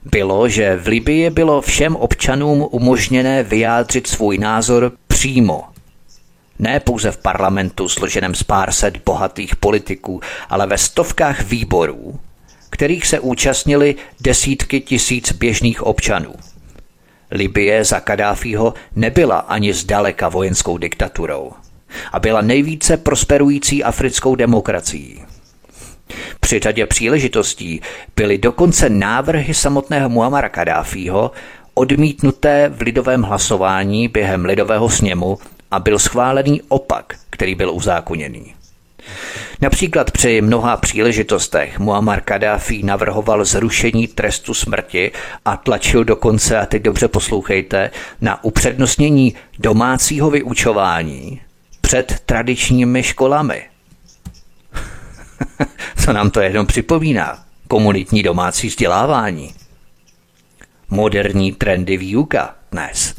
Speaker 1: bylo, že v Libii bylo všem občanům umožněné vyjádřit svůj názor přímo. Ne pouze v parlamentu složeném z pár set bohatých politiků, ale ve stovkách výborů, kterých se účastnili desítky tisíc běžných občanů. Libie za Kadáfího nebyla ani zdaleka vojenskou diktaturou a byla nejvíce prosperující africkou demokracií. Při řadě příležitostí byly dokonce návrhy samotného Muamara Kadáfího odmítnuté v lidovém hlasování během lidového sněmu a byl schválený opak, který byl uzákoněný. Například při mnoha příležitostech Muammar Kadáfi navrhoval zrušení trestu smrti a tlačil dokonce, a teď dobře poslouchejte, na upřednostnění domácího vyučování před tradičními školami. *laughs* Co nám to jenom připomíná? Komunitní domácí vzdělávání. Moderní trendy výuka dnes.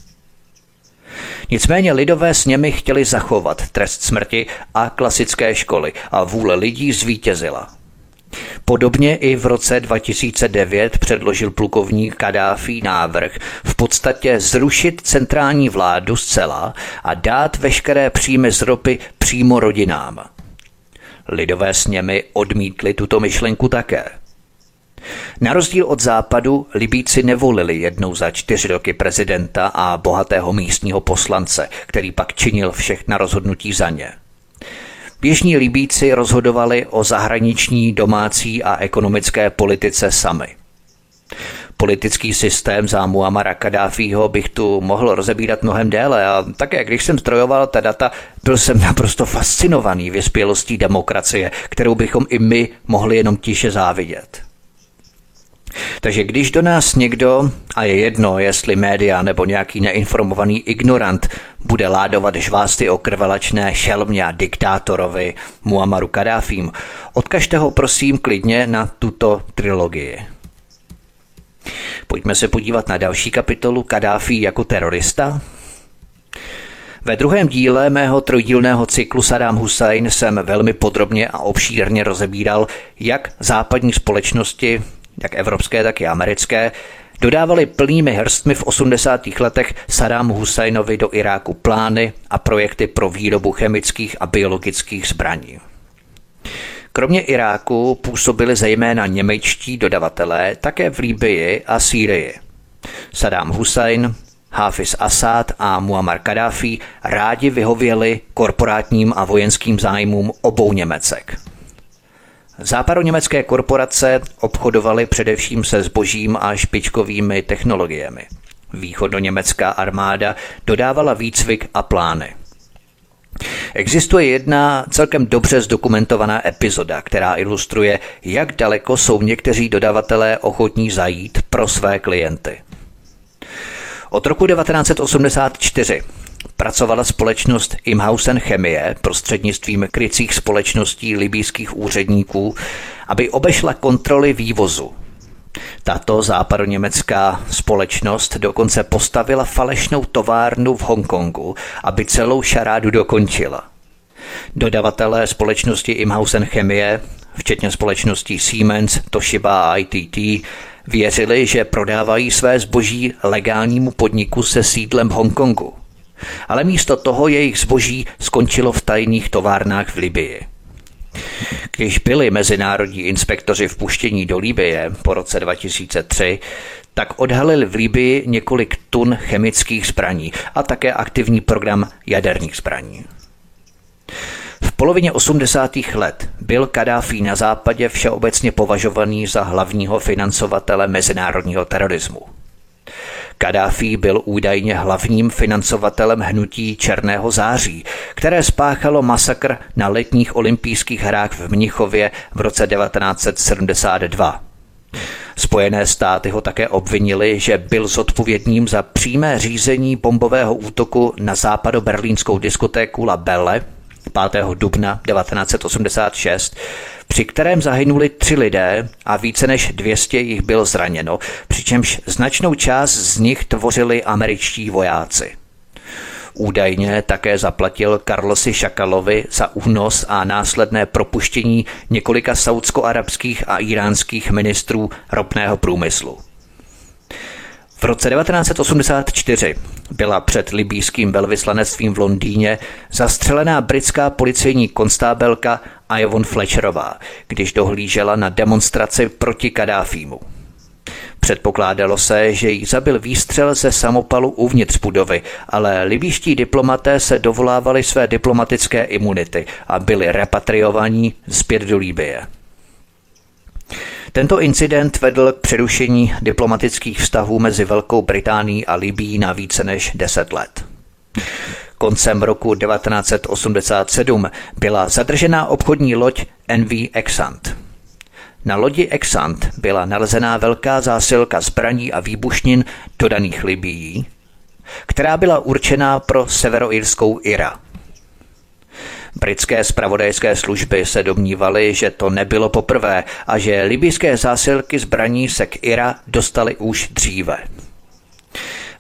Speaker 1: Nicméně lidové sněmy chtěli zachovat trest smrti a klasické školy a vůle lidí zvítězila. Podobně i v roce 2009 předložil plukovník Kadáfi návrh v podstatě zrušit centrální vládu zcela a dát veškeré příjmy z ropy přímo rodinám. Lidové sněmy odmítly tuto myšlenku také. Na rozdíl od západu Libíci nevolili jednou za čtyři roky prezidenta a bohatého místního poslance, který pak činil všechna rozhodnutí za ně. Běžní Libíci rozhodovali o zahraniční, domácí a ekonomické politice sami. Politický systém za Muamara Kadáfího bych tu mohl rozebírat mnohem déle a také, když jsem zdrojoval ta data, byl jsem naprosto fascinovaný vyspělostí demokracie, kterou bychom i my mohli jenom tiše závidět. Takže když do nás někdo, a je jedno, jestli média nebo nějaký neinformovaný ignorant, bude ládovat žvásty o krvelačné šelmě a diktátorovi Muammaru Kadáfím, odkažte ho prosím klidně na tuto trilogii. Pojďme se podívat na další kapitolu Kadáfi jako terorista. Ve druhém díle mého trojdílného cyklu Saddam Hussein jsem velmi podrobně a obšírně rozebíral, jak západní společnosti jak evropské, tak i americké, dodávali plnými hrstmi v 80. letech Saddam Husajnovi do Iráku plány a projekty pro výrobu chemických a biologických zbraní. Kromě Iráku působili zejména němečtí dodavatelé také v Líbii a Sýrii. Saddam Hussein, Hafiz Assad a Muammar Gaddafi rádi vyhověli korporátním a vojenským zájmům obou Němecek. Západoněmecké korporace obchodovaly především se zbožím a špičkovými technologiemi. Východoněmecká armáda dodávala výcvik a plány. Existuje jedna celkem dobře zdokumentovaná epizoda, která ilustruje, jak daleko jsou někteří dodavatelé ochotní zajít pro své klienty. Od roku 1984 pracovala společnost Imhausen Chemie prostřednictvím krycích společností libýských úředníků, aby obešla kontroly vývozu. Tato západoněmecká společnost dokonce postavila falešnou továrnu v Hongkongu, aby celou šarádu dokončila. Dodavatelé společnosti Imhausen Chemie, včetně společností Siemens, Toshiba a ITT, věřili, že prodávají své zboží legálnímu podniku se sídlem v Hongkongu. Ale místo toho jejich zboží skončilo v tajných továrnách v Libii. Když byli mezinárodní inspektoři vpuštění do Libie po roce 2003, tak odhalili v Libii několik tun chemických zbraní a také aktivní program jaderných zbraní. V polovině 80. let byl Kadáfí na západě všeobecně považovaný za hlavního financovatele mezinárodního terorismu. Kadáfí byl údajně hlavním financovatelem hnutí Černého září, které spáchalo masakr na letních olympijských hrách v Mnichově v roce 1972. Spojené státy ho také obvinili, že byl zodpovědným za přímé řízení bombového útoku na západoberlínskou diskotéku La Belle 5. dubna 1986, při kterém zahynuli tři lidé a více než 200 jich bylo zraněno, přičemž značnou část z nich tvořili američtí vojáci. Údajně také zaplatil Carlosi Šakalovi za únos a následné propuštění několika saudsko-arabských a iránských ministrů ropného průmyslu. V roce 1984 byla před libýským velvyslanectvím v Londýně zastřelená britská policejní konstábelka Ivon Fletcherová, když dohlížela na demonstraci proti Kadáfímu. Předpokládalo se, že jí zabil výstřel ze samopalu uvnitř budovy, ale libýští diplomaté se dovolávali své diplomatické imunity a byli repatriovaní zpět do Líbie. Tento incident vedl k přerušení diplomatických vztahů mezi Velkou Británií a Libí na více než 10 let. Koncem roku 1987 byla zadržená obchodní loď NV Exant. Na lodi Exant byla nalezená velká zásilka zbraní a výbušnin dodaných Libií, která byla určená pro severoirskou IRA – Britské spravodajské služby se domnívaly, že to nebylo poprvé a že libyjské zásilky zbraní se k Ira dostaly už dříve.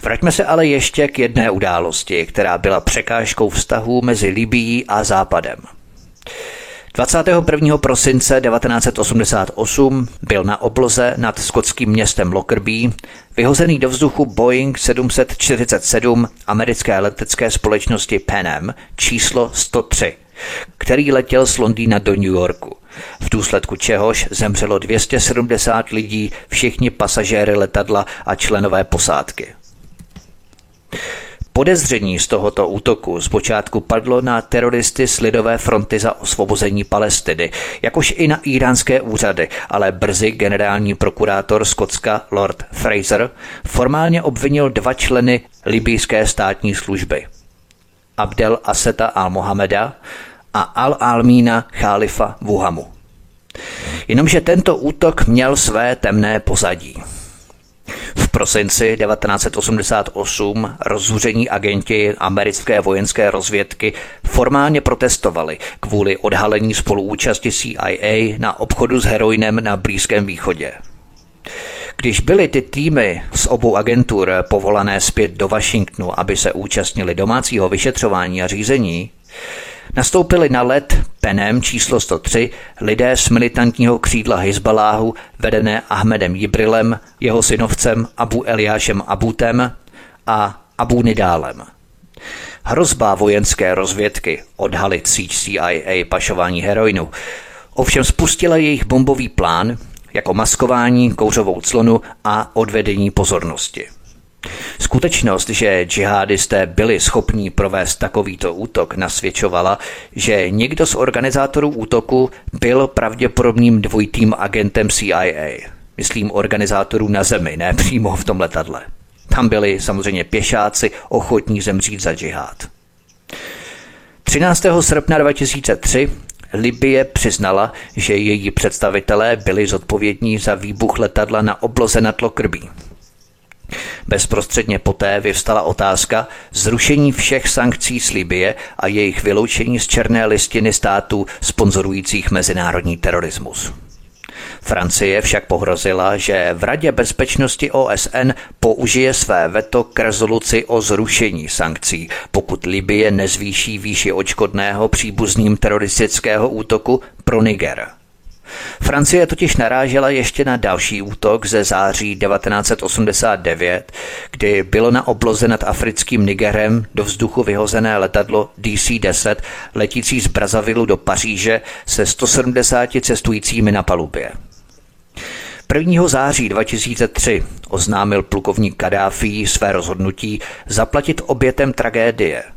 Speaker 1: Vraťme se ale ještě k jedné události, která byla překážkou vztahů mezi Libií a Západem. 21. prosince 1988 byl na obloze nad skotským městem Lockerbie vyhozený do vzduchu Boeing 747 americké letecké společnosti Pan Am číslo 103, který letěl z Londýna do New Yorku, v důsledku čehož zemřelo 270 lidí, všichni pasažéry letadla a členové posádky. Podezření z tohoto útoku zpočátku padlo na teroristy z Lidové fronty za osvobození Palestiny, jakož i na iránské úřady, ale brzy generální prokurátor Skotska Lord Fraser formálně obvinil dva členy libýské státní služby. Abdel Aseta al-Mohameda a Al-Almína Khalifa Wuhamu. Jenomže tento útok měl své temné pozadí. V prosinci 1988 rozzuření agenti americké vojenské rozvědky formálně protestovali kvůli odhalení spoluúčasti CIA na obchodu s heroinem na Blízkém východě. Když byly ty týmy z obou agentur povolané zpět do Washingtonu, aby se účastnili domácího vyšetřování a řízení, nastoupili na led Penem číslo 103 lidé z militantního křídla Hezbaláhu vedené Ahmedem Jibrilem, jeho synovcem Abu Eliášem Abutem a Abu Nidálem. Hrozba vojenské rozvědky odhalit síť CIA pašování heroinu ovšem spustila jejich bombový plán jako maskování, kouřovou clonu a odvedení pozornosti. Skutečnost, že džihadisté byli schopní provést takovýto útok, nasvědčovala, že někdo z organizátorů útoku byl pravděpodobným dvojitým agentem CIA. Myslím organizátorů na zemi, ne přímo v tom letadle. Tam byli samozřejmě pěšáci ochotní zemřít za džihad. 13. srpna 2003 Libie přiznala, že její představitelé byli zodpovědní za výbuch letadla na obloze nad Lokrbí. Bezprostředně poté vyvstala otázka zrušení všech sankcí z Libie a jejich vyloučení z černé listiny států sponzorujících mezinárodní terorismus. Francie však pohrozila, že v Radě bezpečnosti OSN použije své veto k rezoluci o zrušení sankcí, pokud Libie nezvýší výši očkodného příbuzným teroristického útoku pro Niger. Francie totiž narážela ještě na další útok ze září 1989, kdy bylo na obloze nad africkým Nigerem do vzduchu vyhozené letadlo DC-10 letící z Brazavilu do Paříže se 170 cestujícími na palubě. 1. září 2003 oznámil plukovník Kadáfi své rozhodnutí zaplatit obětem tragédie –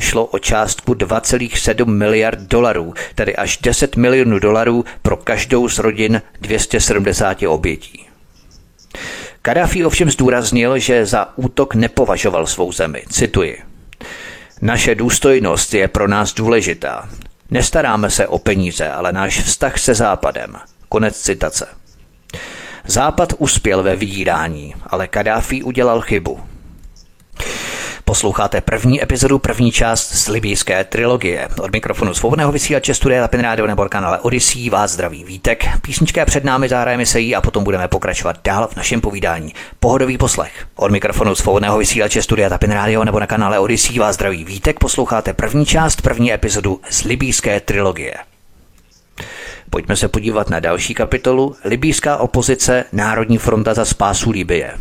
Speaker 1: Šlo o částku 2,7 miliard dolarů, tedy až 10 milionů dolarů pro každou z rodin 270 obětí. Kadáfi ovšem zdůraznil, že za útok nepovažoval svou zemi. Cituji. Naše důstojnost je pro nás důležitá. Nestaráme se o peníze, ale náš vztah se Západem. Konec citace. Západ uspěl ve vydírání, ale Kadáfi udělal chybu. Posloucháte první epizodu, první část z libijské trilogie. Od mikrofonu svobodného vysílače Studia Tapin Radio nebo kanále Odyssey vás zdraví Vítek. Písnička před námi, zahrajeme se jí a potom budeme pokračovat dál v našem povídání. Pohodový poslech. Od mikrofonu svobodného vysílače Studia Tapin Radio nebo na kanále Odyssey vás zdraví Vítek. Posloucháte první část, první epizodu z libijské trilogie. Pojďme se podívat na další kapitolu Libýská opozice Národní fronta za spásu Libie.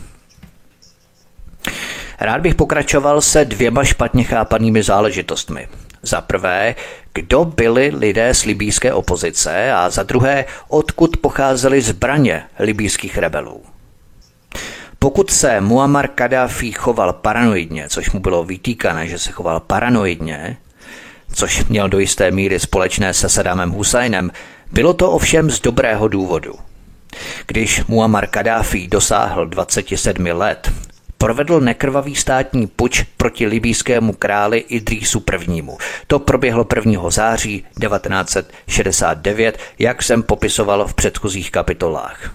Speaker 1: Rád bych pokračoval se dvěma špatně chápanými záležitostmi. Za prvé, kdo byli lidé z libýské opozice a za druhé, odkud pocházely zbraně libýských rebelů. Pokud se Muammar Kadáfi choval paranoidně, což mu bylo vytýkané, že se choval paranoidně, což měl do jisté míry společné se Saddamem Husajnem, bylo to ovšem z dobrého důvodu. Když Muammar Kadáfi dosáhl 27 let, provedl nekrvavý státní puč proti libýskému králi Idrísu I. To proběhlo 1. září 1969, jak jsem popisoval v předchozích kapitolách.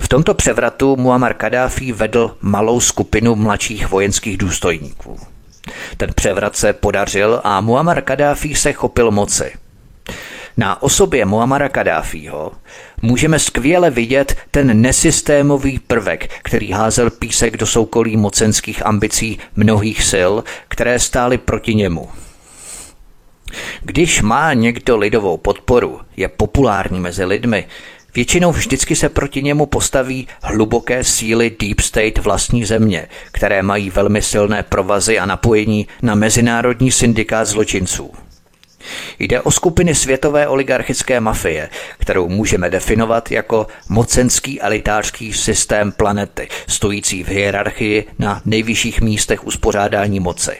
Speaker 1: V tomto převratu Muammar Kadáfi vedl malou skupinu mladších vojenských důstojníků. Ten převrat se podařil a Muammar Kadáfi se chopil moci – na osobě Muamara Kadáfího můžeme skvěle vidět ten nesystémový prvek, který házel písek do soukolí mocenských ambicí mnohých sil, které stály proti němu. Když má někdo lidovou podporu, je populární mezi lidmi, Většinou vždycky se proti němu postaví hluboké síly Deep State vlastní země, které mají velmi silné provazy a napojení na mezinárodní syndikát zločinců. Jde o skupiny světové oligarchické mafie, kterou můžeme definovat jako mocenský elitářský systém planety, stojící v hierarchii na nejvyšších místech uspořádání moci.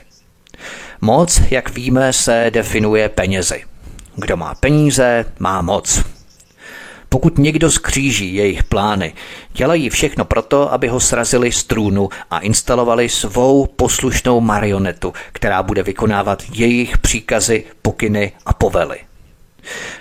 Speaker 1: Moc, jak víme, se definuje penězi. Kdo má peníze, má moc. Pokud někdo skříží jejich plány, dělají všechno proto, aby ho srazili z trůnu a instalovali svou poslušnou marionetu, která bude vykonávat jejich příkazy, pokyny a povely.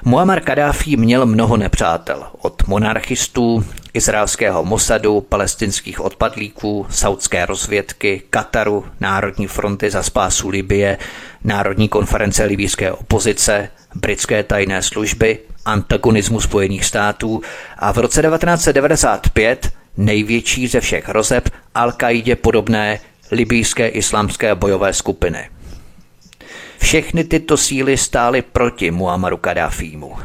Speaker 1: Muammar Kadáfi měl mnoho nepřátel, od monarchistů, izraelského Mossadu, palestinských odpadlíků, saudské rozvědky, Kataru, Národní fronty za spásu Libie, Národní konference libijské opozice, britské tajné služby, antagonismu Spojených států a v roce 1995 největší ze všech hrozeb al podobné libijské islámské bojové skupiny. Všechny tyto síly stály proti Muammaru Kadáfímu.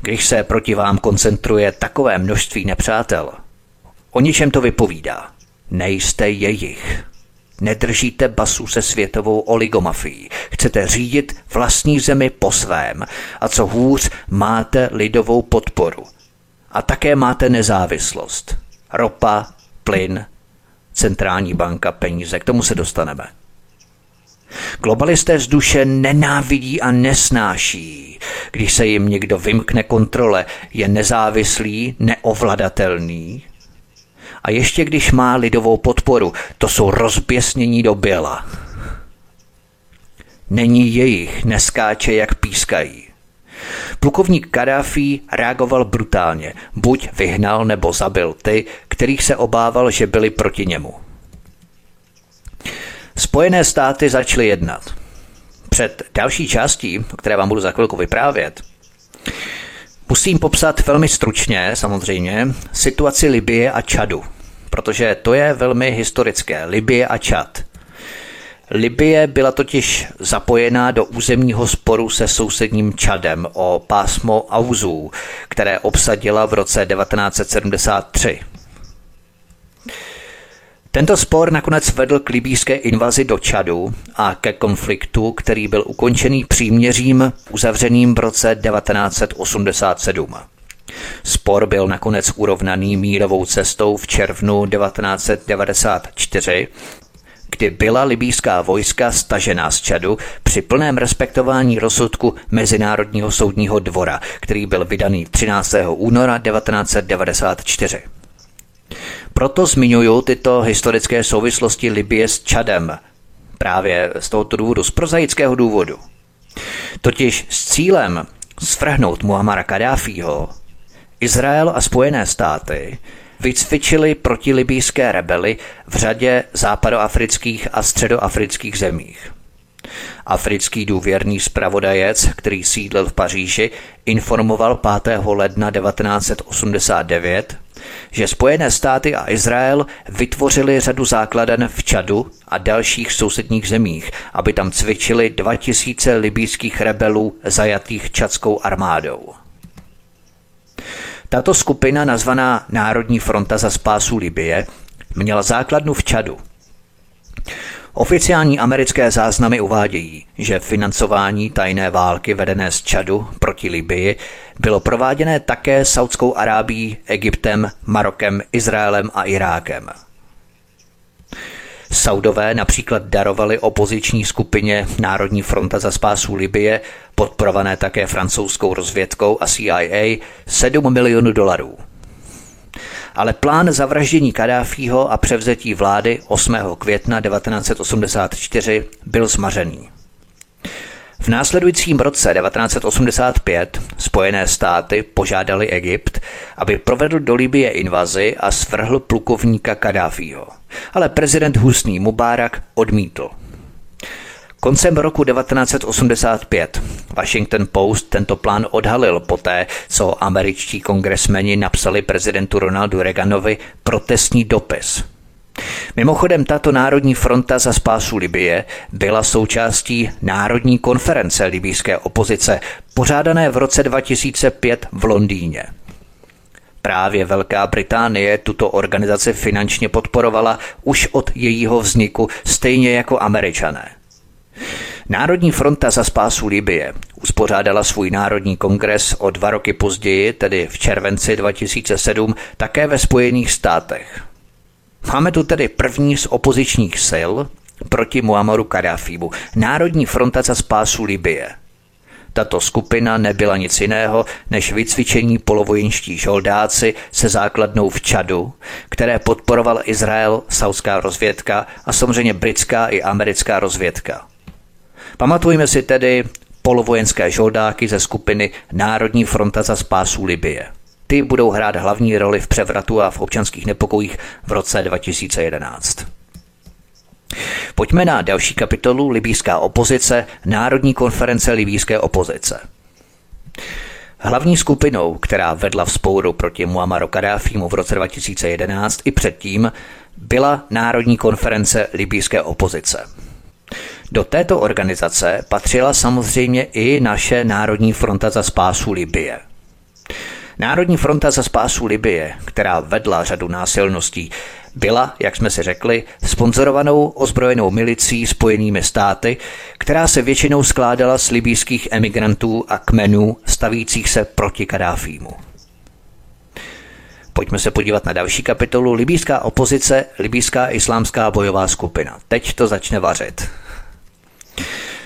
Speaker 1: Když se proti vám koncentruje takové množství nepřátel, o ničem to vypovídá. Nejste jejich. Nedržíte basu se světovou oligomafií. Chcete řídit vlastní zemi po svém. A co hůř, máte lidovou podporu. A také máte nezávislost. Ropa, plyn, centrální banka, peníze. K tomu se dostaneme. Globalisté z duše nenávidí a nesnáší, když se jim někdo vymkne kontrole, je nezávislý, neovladatelný. A ještě když má lidovou podporu, to jsou rozběsnění do běla. Není jejich, neskáče, jak pískají. Plukovník Kadáfi reagoval brutálně. Buď vyhnal nebo zabil ty, kterých se obával, že byli proti němu. Spojené státy začaly jednat. Před další částí, o které vám budu za chvilku vyprávět, musím popsat velmi stručně, samozřejmě, situaci Libie a Čadu, protože to je velmi historické. Libie a Čad. Libie byla totiž zapojená do územního sporu se sousedním Čadem o pásmo Auzů, které obsadila v roce 1973. Tento spor nakonec vedl k libýské invazi do Čadu a ke konfliktu, který byl ukončený příměřím uzavřeným v roce 1987. Spor byl nakonec urovnaný mírovou cestou v červnu 1994, kdy byla libýská vojska stažená z Čadu při plném respektování rozsudku Mezinárodního soudního dvora, který byl vydaný 13. února 1994. Proto zmiňuju tyto historické souvislosti Libie s Čadem. Právě z tohoto důvodu, z prozaického důvodu. Totiž s cílem svrhnout Muamara Kadáfího, Izrael a Spojené státy vycvičili protilibijské rebely v řadě západoafrických a středoafrických zemích. Africký důvěrný zpravodajec, který sídlil v Paříži, informoval 5. ledna 1989, že Spojené státy a Izrael vytvořili řadu základen v Čadu a dalších sousedních zemích, aby tam cvičili 2000 libýských rebelů zajatých čadskou armádou. Tato skupina, nazvaná Národní fronta za spásu Libie, měla základnu v Čadu. Oficiální americké záznamy uvádějí, že financování tajné války vedené z Čadu proti Libii bylo prováděné také Saudskou Arábií, Egyptem, Marokem, Izraelem a Irákem. Saudové například darovali opoziční skupině Národní fronta za spásu Libie, podporované také francouzskou rozvědkou a CIA, 7 milionů dolarů ale plán zavraždění Kadáfího a převzetí vlády 8. května 1984 byl zmařený. V následujícím roce 1985 Spojené státy požádali Egypt, aby provedl do Libie invazi a svrhl plukovníka Kadáfího. Ale prezident Husný Mubarak odmítl. Koncem roku 1985 Washington Post tento plán odhalil poté, co američtí kongresmeni napsali prezidentu Ronaldu Reaganovi protestní dopis. Mimochodem, tato Národní fronta za spásu Libie byla součástí Národní konference libýské opozice, pořádané v roce 2005 v Londýně. Právě Velká Británie tuto organizaci finančně podporovala už od jejího vzniku, stejně jako američané. Národní fronta za spásu Libie uspořádala svůj národní kongres o dva roky později, tedy v červenci 2007, také ve Spojených státech. Máme tu tedy první z opozičních sil proti Muammaru Kadáfímu, Národní fronta za spásu Libie. Tato skupina nebyla nic jiného než vycvičení polovojenští žoldáci se základnou v Čadu, které podporoval Izrael, saudská rozvědka a samozřejmě britská i americká rozvědka. Pamatujme si tedy polovojenské žoldáky ze skupiny Národní fronta za spásu Libie. Ty budou hrát hlavní roli v převratu a v občanských nepokojích v roce 2011. Pojďme na další kapitolu Libýská opozice, Národní konference libýské opozice. Hlavní skupinou, která vedla v spouru proti Muammaru Kadáfímu v roce 2011 i předtím, byla Národní konference libýské opozice. Do této organizace patřila samozřejmě i naše Národní fronta za spásu Libie. Národní fronta za spásu Libie, která vedla řadu násilností, byla, jak jsme si řekli, sponzorovanou ozbrojenou milicí spojenými státy, která se většinou skládala z libýských emigrantů a kmenů stavících se proti Kadáfímu. Pojďme se podívat na další kapitolu Libýská opozice, Libýská islámská bojová skupina. Teď to začne vařit.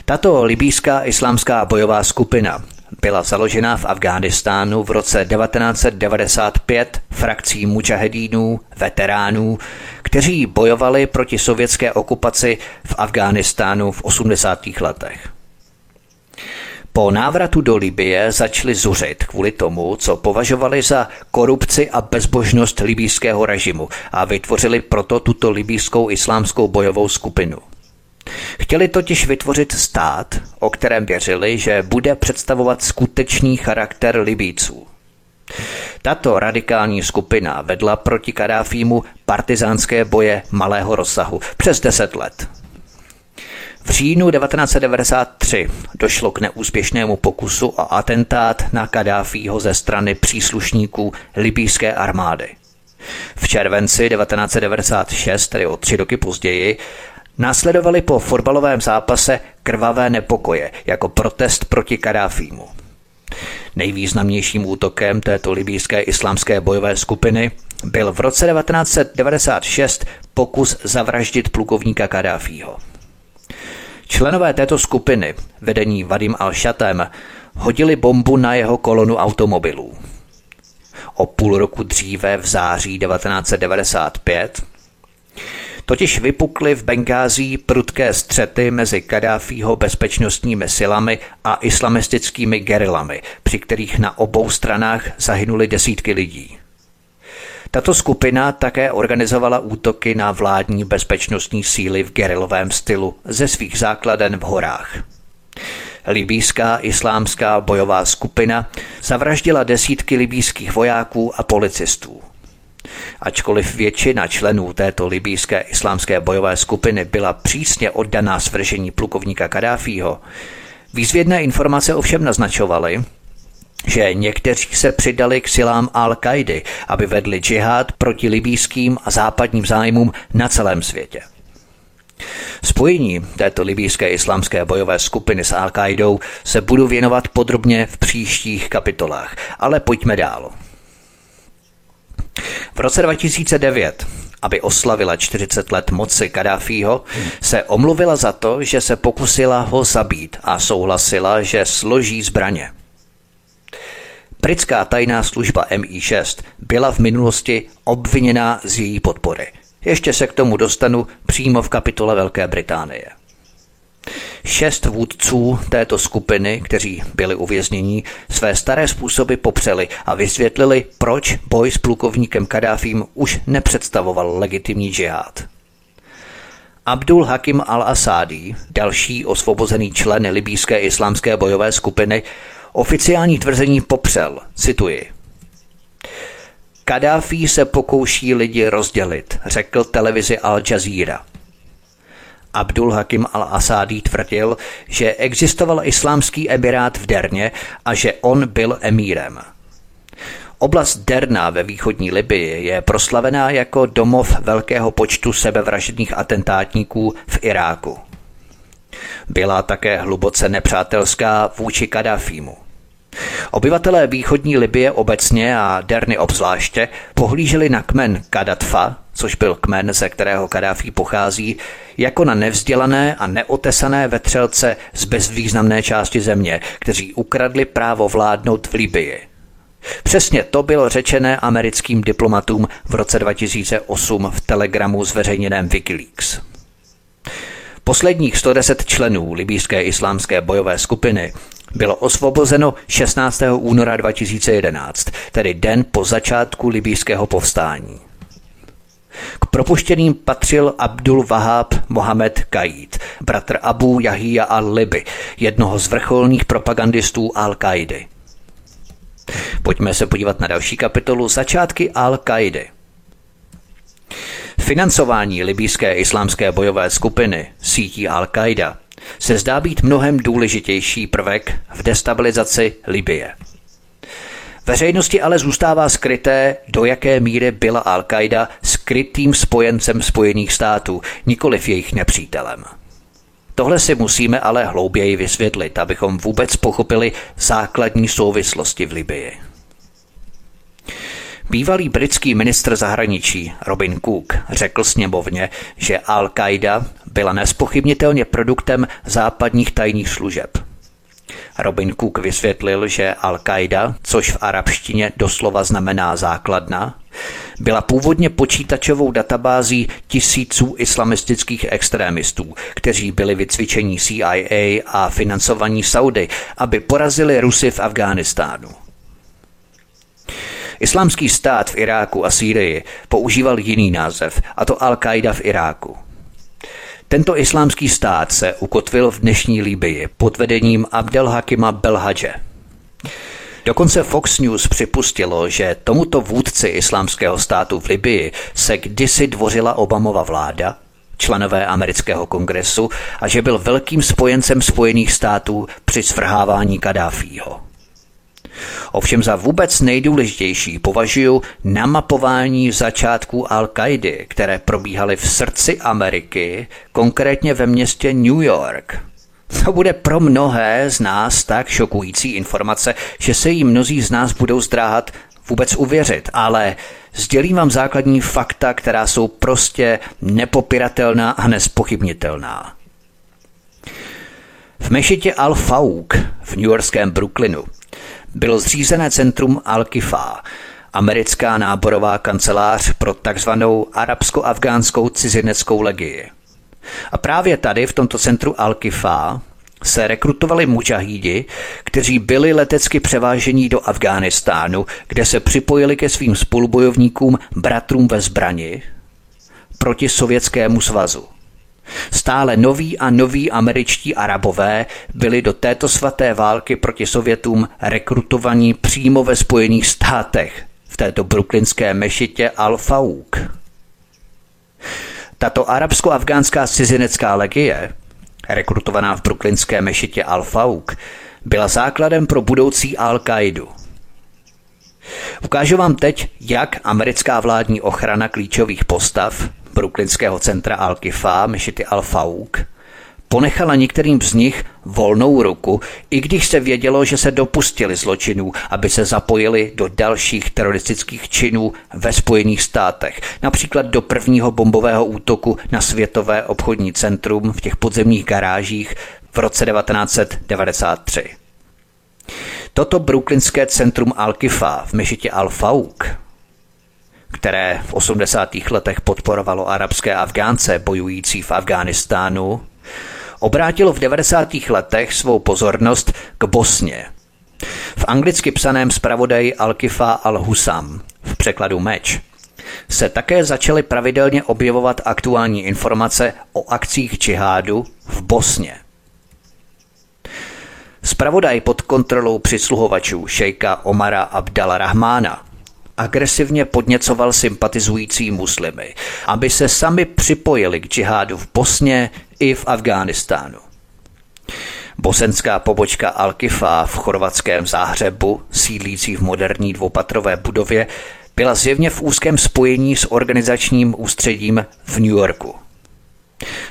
Speaker 1: Tato libýská islámská bojová skupina byla založena v Afghánistánu v roce 1995 frakcí mujahedínů, veteránů, kteří bojovali proti sovětské okupaci v Afghánistánu v 80. letech. Po návratu do Libie začali zuřit kvůli tomu, co považovali za korupci a bezbožnost libýského režimu a vytvořili proto tuto libýskou islámskou bojovou skupinu – Chtěli totiž vytvořit stát, o kterém věřili, že bude představovat skutečný charakter Libíců. Tato radikální skupina vedla proti Kadáfímu partizánské boje malého rozsahu přes deset let. V říjnu 1993 došlo k neúspěšnému pokusu a atentát na Kadáfího ze strany příslušníků libýské armády. V červenci 1996, tedy o tři roky později, Následovaly po fotbalovém zápase krvavé nepokoje jako protest proti Kadáfímu. Nejvýznamnějším útokem této libýské islámské bojové skupiny byl v roce 1996 pokus zavraždit plukovníka Kadáfího. Členové této skupiny, vedení Vadim al-Shatem, hodili bombu na jeho kolonu automobilů. O půl roku dříve v září 1995 Totiž vypukly v Bengází prudké střety mezi Kadáfího bezpečnostními silami a islamistickými gerilami, při kterých na obou stranách zahynuli desítky lidí. Tato skupina také organizovala útoky na vládní bezpečnostní síly v gerilovém stylu ze svých základen v horách. Libýská islámská bojová skupina zavraždila desítky libýských vojáků a policistů. Ačkoliv většina členů této libýské islámské bojové skupiny byla přísně oddaná svržení plukovníka Kadáfího, výzvědné informace ovšem naznačovaly, že někteří se přidali k silám Al-Kaidy, aby vedli džihad proti libýským a západním zájmům na celém světě. Spojení této libýské islámské bojové skupiny s Al-Kaidou se budu věnovat podrobně v příštích kapitolách, ale pojďme dál. V roce 2009, aby oslavila 40 let moci Kadáfího, se omluvila za to, že se pokusila ho zabít a souhlasila, že složí zbraně. Britská tajná služba MI6 byla v minulosti obviněná z její podpory. Ještě se k tomu dostanu přímo v kapitole Velké Británie. Šest vůdců této skupiny, kteří byli uvěznění, své staré způsoby popřeli a vysvětlili, proč boj s plukovníkem Kadáfím už nepředstavoval legitimní džihad. Abdul Hakim al-Asadi, další osvobozený člen libýské islámské bojové skupiny, oficiální tvrzení popřel, cituji. Kadáfí se pokouší lidi rozdělit, řekl televizi Al Jazeera. Abdul Hakim al-Asadi tvrdil, že existoval islámský emirát v Derně a že on byl emírem. Oblast Derna ve východní Libii je proslavená jako domov velkého počtu sebevražedných atentátníků v Iráku. Byla také hluboce nepřátelská vůči Kadáfímu. Obyvatelé východní Libie obecně a Derny obzvláště pohlíželi na kmen Kadatfa, což byl kmen, ze kterého Kadáfí pochází, jako na nevzdělané a neotesané vetřelce z bezvýznamné části země, kteří ukradli právo vládnout v Libii. Přesně to bylo řečené americkým diplomatům v roce 2008 v telegramu zveřejněném Wikileaks. Posledních 110 členů libýské islámské bojové skupiny bylo osvobozeno 16. února 2011, tedy den po začátku libýského povstání. K propuštěným patřil Abdul Wahab Mohamed Kaid, bratr Abu Yahia al-Liby, jednoho z vrcholných propagandistů Al-Kaidy. Pojďme se podívat na další kapitolu Začátky Al-Kaidy. Financování libýské islámské bojové skupiny sítí Al-Qaida se zdá být mnohem důležitější prvek v destabilizaci Libie. Veřejnosti ale zůstává skryté, do jaké míry byla Al-Qaida skrytým spojencem Spojených států, nikoliv jejich nepřítelem. Tohle si musíme ale hlouběji vysvětlit, abychom vůbec pochopili základní souvislosti v Libii. Bývalý britský ministr zahraničí Robin Cook řekl sněmovně, že Al-Qaida byla nespochybnitelně produktem západních tajných služeb. Robin Cook vysvětlil, že Al-Qaida, což v arabštině doslova znamená základna, byla původně počítačovou databází tisíců islamistických extrémistů, kteří byli vycvičení CIA a financovaní Saudy, aby porazili Rusy v Afghánistánu. Islámský stát v Iráku a Sýrii používal jiný název, a to Al-Qaida v Iráku. Tento islámský stát se ukotvil v dnešní Líbii pod vedením Abdelhakima Belhadže. Dokonce Fox News připustilo, že tomuto vůdci islámského státu v Libii se kdysi dvořila Obamova vláda, členové amerického kongresu a že byl velkým spojencem Spojených států při svrhávání Kadáfího. Ovšem za vůbec nejdůležitější považuji namapování začátků al kaidy které probíhaly v srdci Ameriky, konkrétně ve městě New York. To bude pro mnohé z nás tak šokující informace, že se jí mnozí z nás budou zdráhat vůbec uvěřit, ale sdělím vám základní fakta, která jsou prostě nepopiratelná a nespochybnitelná. V mešitě Al-Fauk v newyorském Brooklynu bylo zřízené centrum Al-Kifa, americká náborová kancelář pro takzvanou arabsko-afgánskou cizineckou legii. A právě tady v tomto centru Al-Kifa se rekrutovali mužahídi, kteří byli letecky převážení do Afghánistánu, kde se připojili ke svým spolubojovníkům bratrům ve zbrani proti Sovětskému svazu. Stále noví a noví američtí arabové byli do této svaté války proti Sovětům rekrutovaní přímo ve Spojených státech, v této brooklynské mešitě Al-Fauk. Tato arabsko-afgánská cizinecká legie, rekrutovaná v brooklynské mešitě Al-Fauk, byla základem pro budoucí Al-Qaidu. Ukážu vám teď, jak americká vládní ochrana klíčových postav brooklynského centra Al-Kifa, mešity Al-Fauk, ponechala některým z nich volnou ruku, i když se vědělo, že se dopustili zločinů, aby se zapojili do dalších teroristických činů ve Spojených státech, například do prvního bombového útoku na Světové obchodní centrum v těch podzemních garážích v roce 1993. Toto brooklynské centrum Al-Kifa v mešitě Al-Fauk které v 80. letech podporovalo arabské Afgánce bojující v Afghánistánu, obrátilo v 90. letech svou pozornost k Bosně. V anglicky psaném zpravodaji Al-Kifa al-Husam, v překladu meč, se také začaly pravidelně objevovat aktuální informace o akcích džihádu v Bosně. Spravodaj pod kontrolou přisluhovačů šejka Omara Abdala Rahmána agresivně podněcoval sympatizující muslimy, aby se sami připojili k džihádu v Bosně i v Afghánistánu. Bosenská pobočka Al-Kifa v chorvatském záhřebu, sídlící v moderní dvoupatrové budově, byla zjevně v úzkém spojení s organizačním ústředím v New Yorku.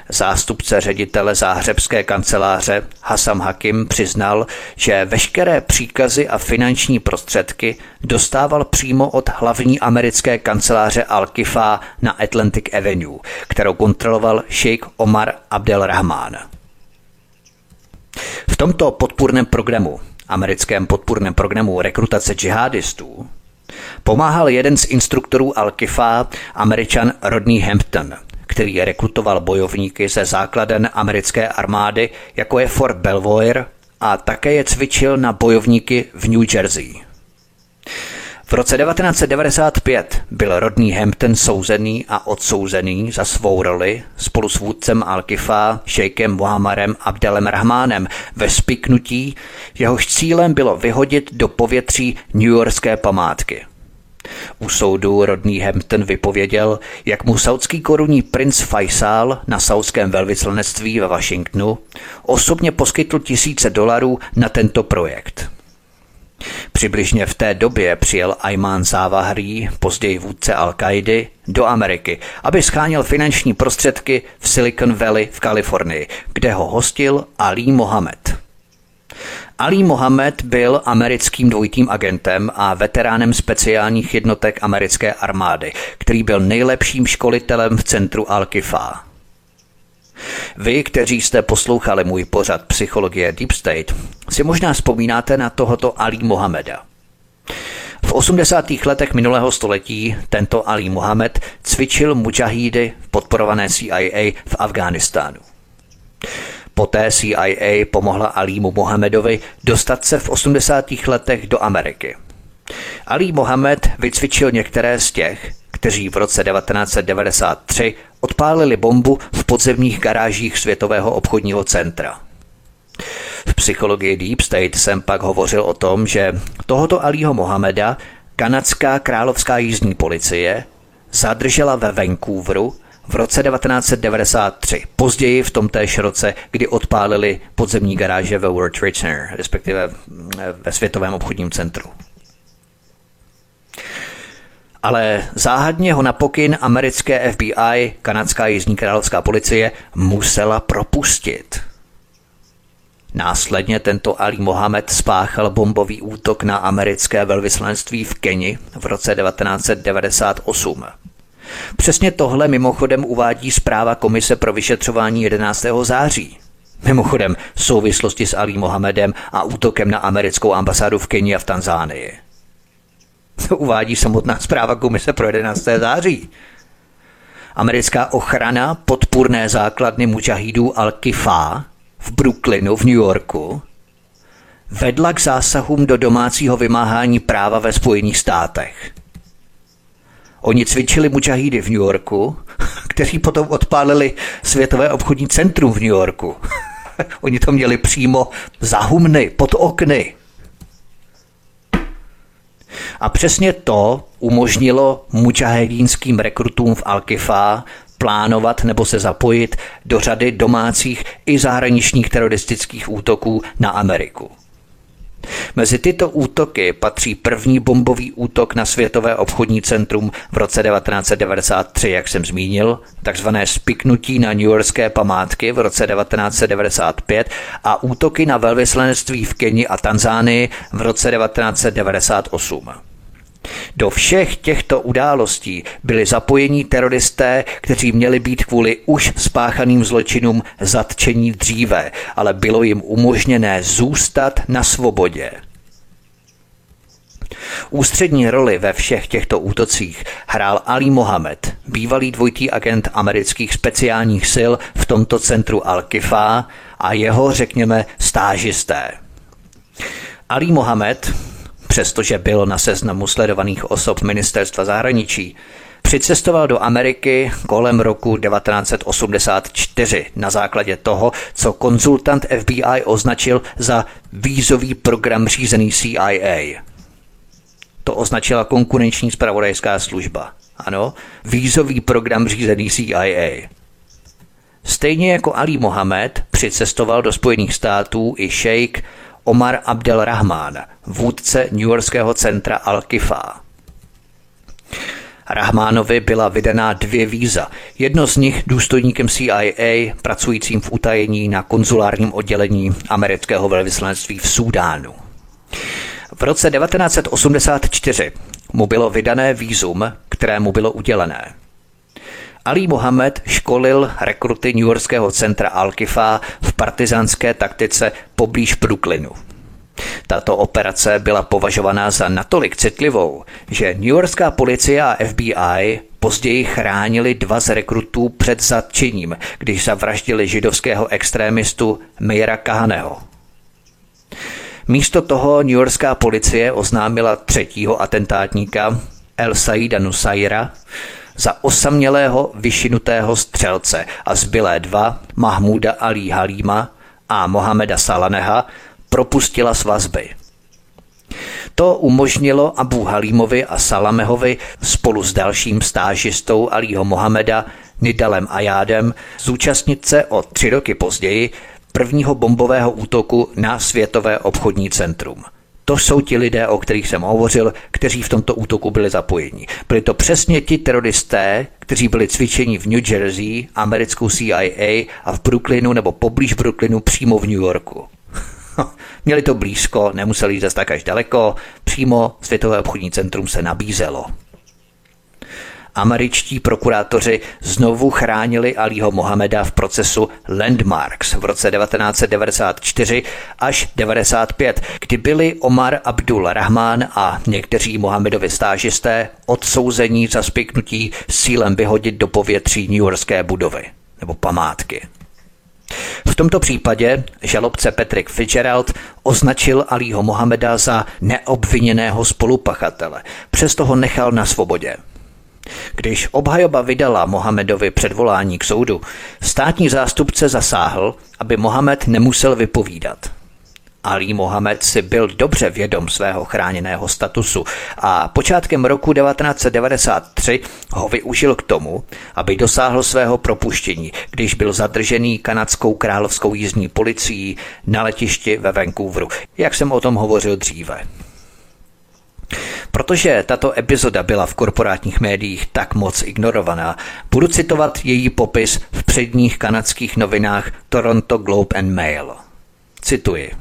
Speaker 1: Zástupce ředitele záhřebské kanceláře Hasam Hakim přiznal, že veškeré příkazy a finanční prostředky dostával přímo od hlavní americké kanceláře Al-Kifa na Atlantic Avenue, kterou kontroloval Sheikh Omar Abdel Rahman. V tomto podpůrném programu, americkém podpůrném programu rekrutace džihadistů, pomáhal jeden z instruktorů Al-Kifa, američan Rodney Hampton – který rekrutoval bojovníky ze základen americké armády, jako je Fort Belvoir, a také je cvičil na bojovníky v New Jersey. V roce 1995 byl rodný Hampton souzený a odsouzený za svou roli spolu s vůdcem Al-Kifa, šejkem Muhammarem Abdelem Rahmánem ve spiknutí, jehož cílem bylo vyhodit do povětří New Yorkské památky – U soudu rodný Hampton vypověděl, jak mu saudský korunní princ Faisal na saudském velvyslanectví ve Washingtonu osobně poskytl tisíce dolarů na tento projekt. Přibližně v té době přijel Ayman Zawahri, později vůdce al kaidy do Ameriky, aby scháněl finanční prostředky v Silicon Valley v Kalifornii, kde ho hostil Ali Mohamed. Ali Mohamed byl americkým dvojitým agentem a veteránem speciálních jednotek americké armády, který byl nejlepším školitelem v centru Al-Kifa. Vy, kteří jste poslouchali můj pořad Psychologie Deep State, si možná vzpomínáte na tohoto Ali Mohameda. V 80. letech minulého století tento Ali Mohamed cvičil mujahídy podporované CIA v Afghánistánu. Poté CIA pomohla Alímu Mohamedovi dostat se v 80. letech do Ameriky. Ali Mohamed vycvičil některé z těch, kteří v roce 1993 odpálili bombu v podzemních garážích Světového obchodního centra. V psychologii Deep State jsem pak hovořil o tom, že tohoto Alího Mohameda kanadská královská jízdní policie zadržela ve Vancouveru v roce 1993, později v tom též roce, kdy odpálili podzemní garáže ve World Trade Center, respektive ve Světovém obchodním centru. Ale záhadně ho na pokyn americké FBI, kanadská jízdní královská policie, musela propustit. Následně tento Ali Mohamed spáchal bombový útok na americké velvyslanectví v Keni v roce 1998. Přesně tohle mimochodem uvádí zpráva Komise pro vyšetřování 11. září. Mimochodem v souvislosti s Ali Mohamedem a útokem na americkou ambasádu v Keni a v Tanzánii. To uvádí samotná zpráva Komise pro 11. září. Americká ochrana podpůrné základny mučahidů Al-Kifa v Brooklynu v New Yorku vedla k zásahům do domácího vymáhání práva ve Spojených státech. Oni cvičili mučahídy v New Yorku, *laughs* kteří potom odpálili Světové obchodní centrum v New Yorku. *laughs* Oni to měli přímo za humny, pod okny. A přesně to umožnilo mučahedínským rekrutům v Al-Kifa plánovat nebo se zapojit do řady domácích i zahraničních teroristických útoků na Ameriku. Mezi tyto útoky patří první bombový útok na Světové obchodní centrum v roce 1993, jak jsem zmínil, takzvané spiknutí na New Yorkské památky v roce 1995 a útoky na velvyslanectví v Keni a Tanzánii v roce 1998. Do všech těchto událostí byli zapojení teroristé, kteří měli být kvůli už spáchaným zločinům zatčení dříve, ale bylo jim umožněné zůstat na svobodě. Ústřední roli ve všech těchto útocích hrál Ali Mohamed, bývalý dvojitý agent amerických speciálních sil v tomto centru Al-Kifa a jeho, řekněme, stážisté. Ali Mohamed, přestože byl na seznamu sledovaných osob ministerstva zahraničí, přicestoval do Ameriky kolem roku 1984 na základě toho, co konzultant FBI označil za vízový program řízený CIA. To označila konkurenční spravodajská služba. Ano, vízový program řízený CIA. Stejně jako Ali Mohamed přicestoval do Spojených států i šejk Omar Abdel Rahman, vůdce New Yorkského centra Al-Kifa. Rahmánovi byla vydaná dvě víza. Jedno z nich důstojníkem CIA, pracujícím v utajení na konzulárním oddělení amerického velvyslanectví v Súdánu. V roce 1984 mu bylo vydané vízum, které mu bylo udělené. Ali Mohamed školil rekruty New Yorkského centra Al-Kifa v partizánské taktice poblíž Brooklynu. Tato operace byla považovaná za natolik citlivou, že New Yorkská policie a FBI později chránili dva z rekrutů před zatčením, když zavraždili židovského extrémistu Meira Kahaneho. Místo toho New Yorkská policie oznámila třetího atentátníka El Saida Nusaira za osamělého vyšinutého střelce a zbylé dva, Mahmuda Ali Halima a Mohameda Salaneha, propustila s vazby. To umožnilo Abu Halímovi a Salamehovi spolu s dalším stážistou Alího Mohameda Nidalem Ajádem zúčastnit se o tři roky později prvního bombového útoku na Světové obchodní centrum. To jsou ti lidé, o kterých jsem hovořil, kteří v tomto útoku byli zapojeni. Byli to přesně ti teroristé, kteří byli cvičeni v New Jersey, americkou CIA a v Brooklynu nebo poblíž Brooklynu přímo v New Yorku. *laughs* Měli to blízko, nemuseli jít zase tak až daleko, přímo Světové obchodní centrum se nabízelo američtí prokurátoři znovu chránili Alího Mohameda v procesu Landmarks v roce 1994 až 95, kdy byli Omar Abdul Rahman a někteří Mohamedovi stážisté odsouzení za spiknutí s cílem vyhodit do povětří New Yorkské budovy nebo památky. V tomto případě žalobce Patrick Fitzgerald označil Alího Mohameda za neobviněného spolupachatele, přesto ho nechal na svobodě. Když obhajoba vydala Mohamedovi předvolání k soudu, státní zástupce zasáhl, aby Mohamed nemusel vypovídat. Ali Mohamed si byl dobře vědom svého chráněného statusu a počátkem roku 1993 ho využil k tomu, aby dosáhl svého propuštění, když byl zadržený kanadskou královskou jízdní policií na letišti ve Vancouveru, jak jsem o tom hovořil dříve. Protože tato epizoda byla v korporátních médiích tak moc ignorovaná, budu citovat její popis v předních kanadských novinách Toronto Globe and Mail. Cituji.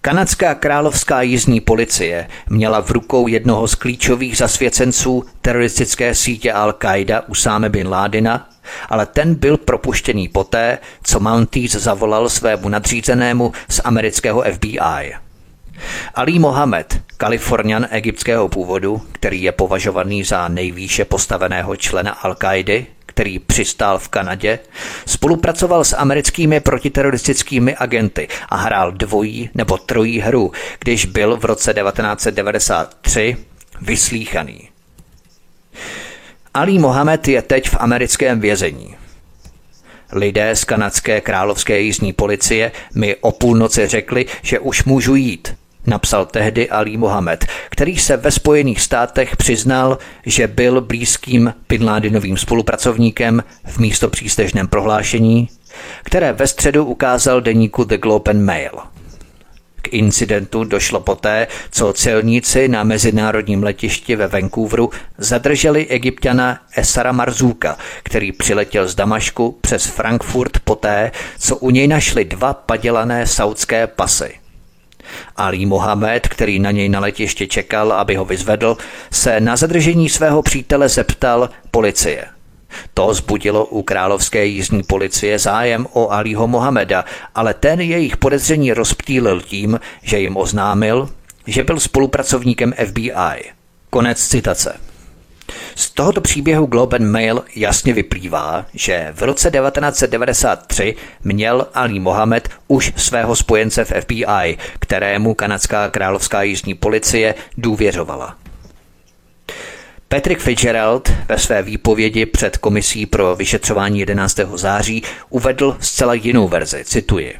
Speaker 1: Kanadská královská jízdní policie měla v rukou jednoho z klíčových zasvěcenců teroristické sítě Al-Qaida Usáme bin Ládina, ale ten byl propuštěný poté, co Mounties zavolal svému nadřízenému z amerického FBI. Ali Mohamed, kalifornian egyptského původu, který je považovaný za nejvýše postaveného člena Al-Kaidy, který přistál v Kanadě, spolupracoval s americkými protiteroristickými agenty a hrál dvojí nebo trojí hru, když byl v roce 1993 vyslíchaný. Ali Mohamed je teď v americkém vězení. Lidé z kanadské královské jízdní policie mi o půlnoci řekli, že už můžu jít, napsal tehdy Ali Mohamed, který se ve Spojených státech přiznal, že byl blízkým Bin spolupracovníkem v místo přístežném prohlášení, které ve středu ukázal deníku The Globe and Mail. K incidentu došlo poté, co celníci na mezinárodním letišti ve Vancouveru zadrželi egyptiana Esara Marzuka, který přiletěl z Damašku přes Frankfurt poté, co u něj našli dva padělané saudské pasy. Ali Mohamed, který na něj na letiště čekal, aby ho vyzvedl, se na zadržení svého přítele zeptal policie. To zbudilo u královské jízdní policie zájem o Aliho Mohameda, ale ten jejich podezření rozptýlil tím, že jim oznámil, že byl spolupracovníkem FBI. Konec citace. Z tohoto příběhu Globe and Mail jasně vyplývá, že v roce 1993 měl Ali Mohamed už svého spojence v FBI, kterému kanadská královská jízdní policie důvěřovala. Patrick Fitzgerald ve své výpovědi před komisí pro vyšetřování 11. září uvedl zcela jinou verzi, cituji.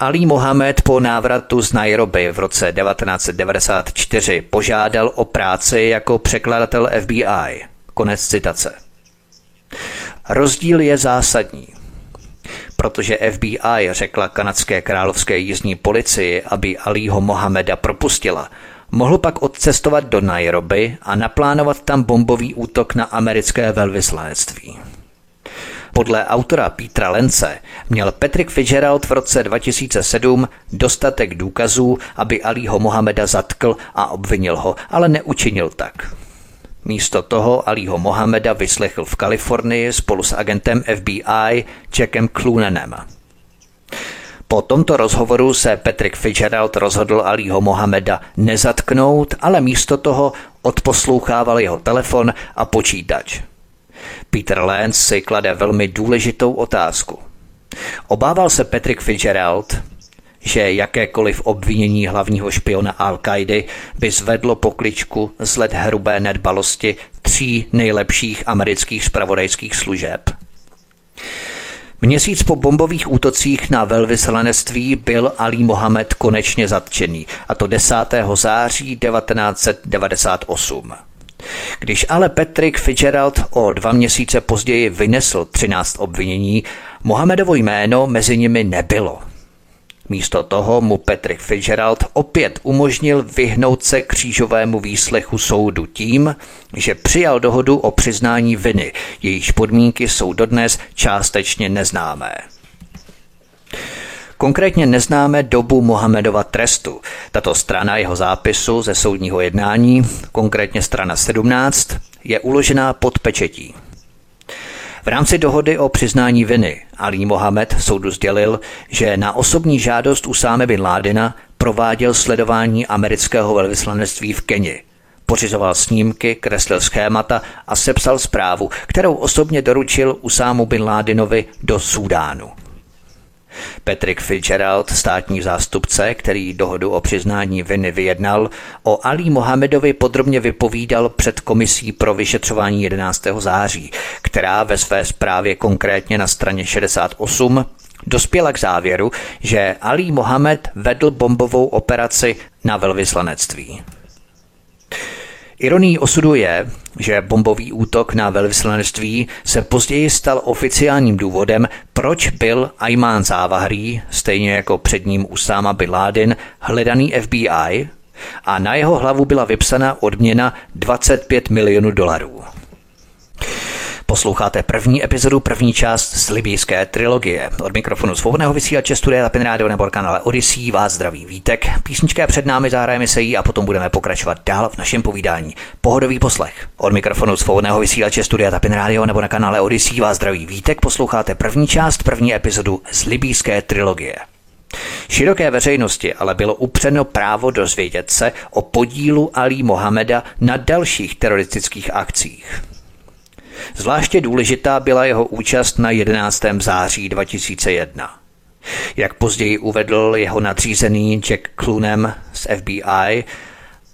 Speaker 1: Ali Mohamed po návratu z Nairobi v roce 1994 požádal o práci jako překladatel FBI. Konec citace. Rozdíl je zásadní. Protože FBI řekla kanadské královské jízdní policii, aby Aliho Mohameda propustila, mohl pak odcestovat do Nairobi a naplánovat tam bombový útok na americké velvyslanectví. Podle autora Petra Lence měl Patrick Fitzgerald v roce 2007 dostatek důkazů, aby Aliho Mohameda zatkl a obvinil ho, ale neučinil tak. Místo toho Aliho Mohameda vyslechl v Kalifornii spolu s agentem FBI Jackem Cloonanem. Po tomto rozhovoru se Patrick Fitzgerald rozhodl Aliho Mohameda nezatknout, ale místo toho odposlouchával jeho telefon a počítač. Peter Lenz si klade velmi důležitou otázku. Obával se Patrick Fitzgerald, že jakékoliv obvinění hlavního špiona Al-Kaidy by zvedlo pokličku z let hrubé nedbalosti tří nejlepších amerických spravodajských služeb. Měsíc po bombových útocích na velvyslanectví byl Ali Mohamed konečně zatčený, a to 10. září 1998. Když ale Patrick Fitzgerald o dva měsíce později vynesl 13 obvinění, Mohamedovo jméno mezi nimi nebylo. Místo toho mu Patrick Fitzgerald opět umožnil vyhnout se křížovému výslechu soudu tím, že přijal dohodu o přiznání viny, jejíž podmínky jsou dodnes částečně neznámé. Konkrétně neznáme dobu Mohamedova trestu. Tato strana jeho zápisu ze soudního jednání, konkrétně strana 17, je uložená pod pečetí. V rámci dohody o přiznání viny Ali Mohamed soudu sdělil, že na osobní žádost Usáme bin Ládina prováděl sledování amerického velvyslanectví v Keni. Pořizoval snímky, kreslil schémata a sepsal zprávu, kterou osobně doručil Usámu bin Ládinovi do Súdánu. Patrick Fitzgerald, státní zástupce, který dohodu o přiznání viny vyjednal, o Ali Mohamedovi podrobně vypovídal před komisí pro vyšetřování 11. září, která ve své zprávě konkrétně na straně 68 dospěla k závěru, že Ali Mohamed vedl bombovou operaci na velvyslanectví. Ironií osudu je, že bombový útok na velvyslanectví se později stal oficiálním důvodem, proč byl Ayman Závahrí, stejně jako před ním Usama Bin Laden, hledaný FBI a na jeho hlavu byla vypsána odměna 25 milionů dolarů. Posloucháte první epizodu, první část z libijské trilogie. Od mikrofonu svobodného vysílače Studia Tapin Radio nebo kanále Odyssey vás zdraví vítek. Písnička před námi zahrajeme se jí a potom budeme pokračovat dál v našem povídání. Pohodový poslech. Od mikrofonu svobodného vysílače Studia Tapin Radio nebo na kanále Odyssey vás zdraví vítek. Posloucháte první část, první epizodu z libijské trilogie. Široké veřejnosti ale bylo upřeno právo dozvědět se o podílu Ali Mohameda na dalších teroristických akcích. Zvláště důležitá byla jeho účast na 11. září 2001. Jak později uvedl jeho nadřízený Jack Clunem z FBI,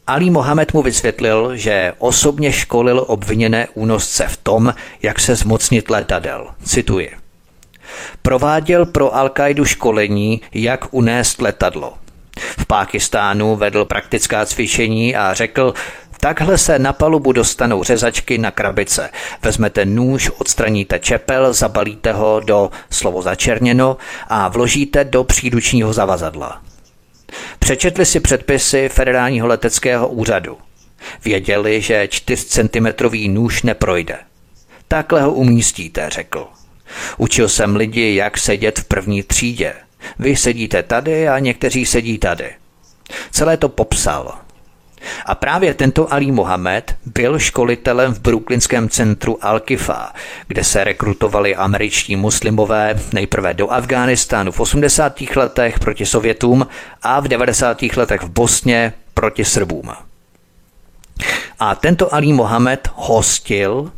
Speaker 1: Ali Mohamed mu vysvětlil, že osobně školil obviněné únosce v tom, jak se zmocnit letadel. Cituji. Prováděl pro al školení, jak unést letadlo. V Pákistánu vedl praktická cvičení a řekl, Takhle se na palubu dostanou řezačky na krabice. Vezmete nůž, odstraníte čepel, zabalíte ho do slovo začerněno a vložíte do příručního zavazadla. Přečetli si předpisy Federálního leteckého úřadu. Věděli, že 4 cm nůž neprojde. Takhle ho umístíte, řekl. Učil jsem lidi, jak sedět v první třídě. Vy sedíte tady a někteří sedí tady. Celé to popsal. A právě tento Ali Mohamed byl školitelem v brooklynském centru Al-Kifa, kde se rekrutovali američtí muslimové nejprve do Afghánistánu v 80. letech proti Sovětům a v 90. letech v Bosně proti Srbům. A tento Ali Mohamed hostil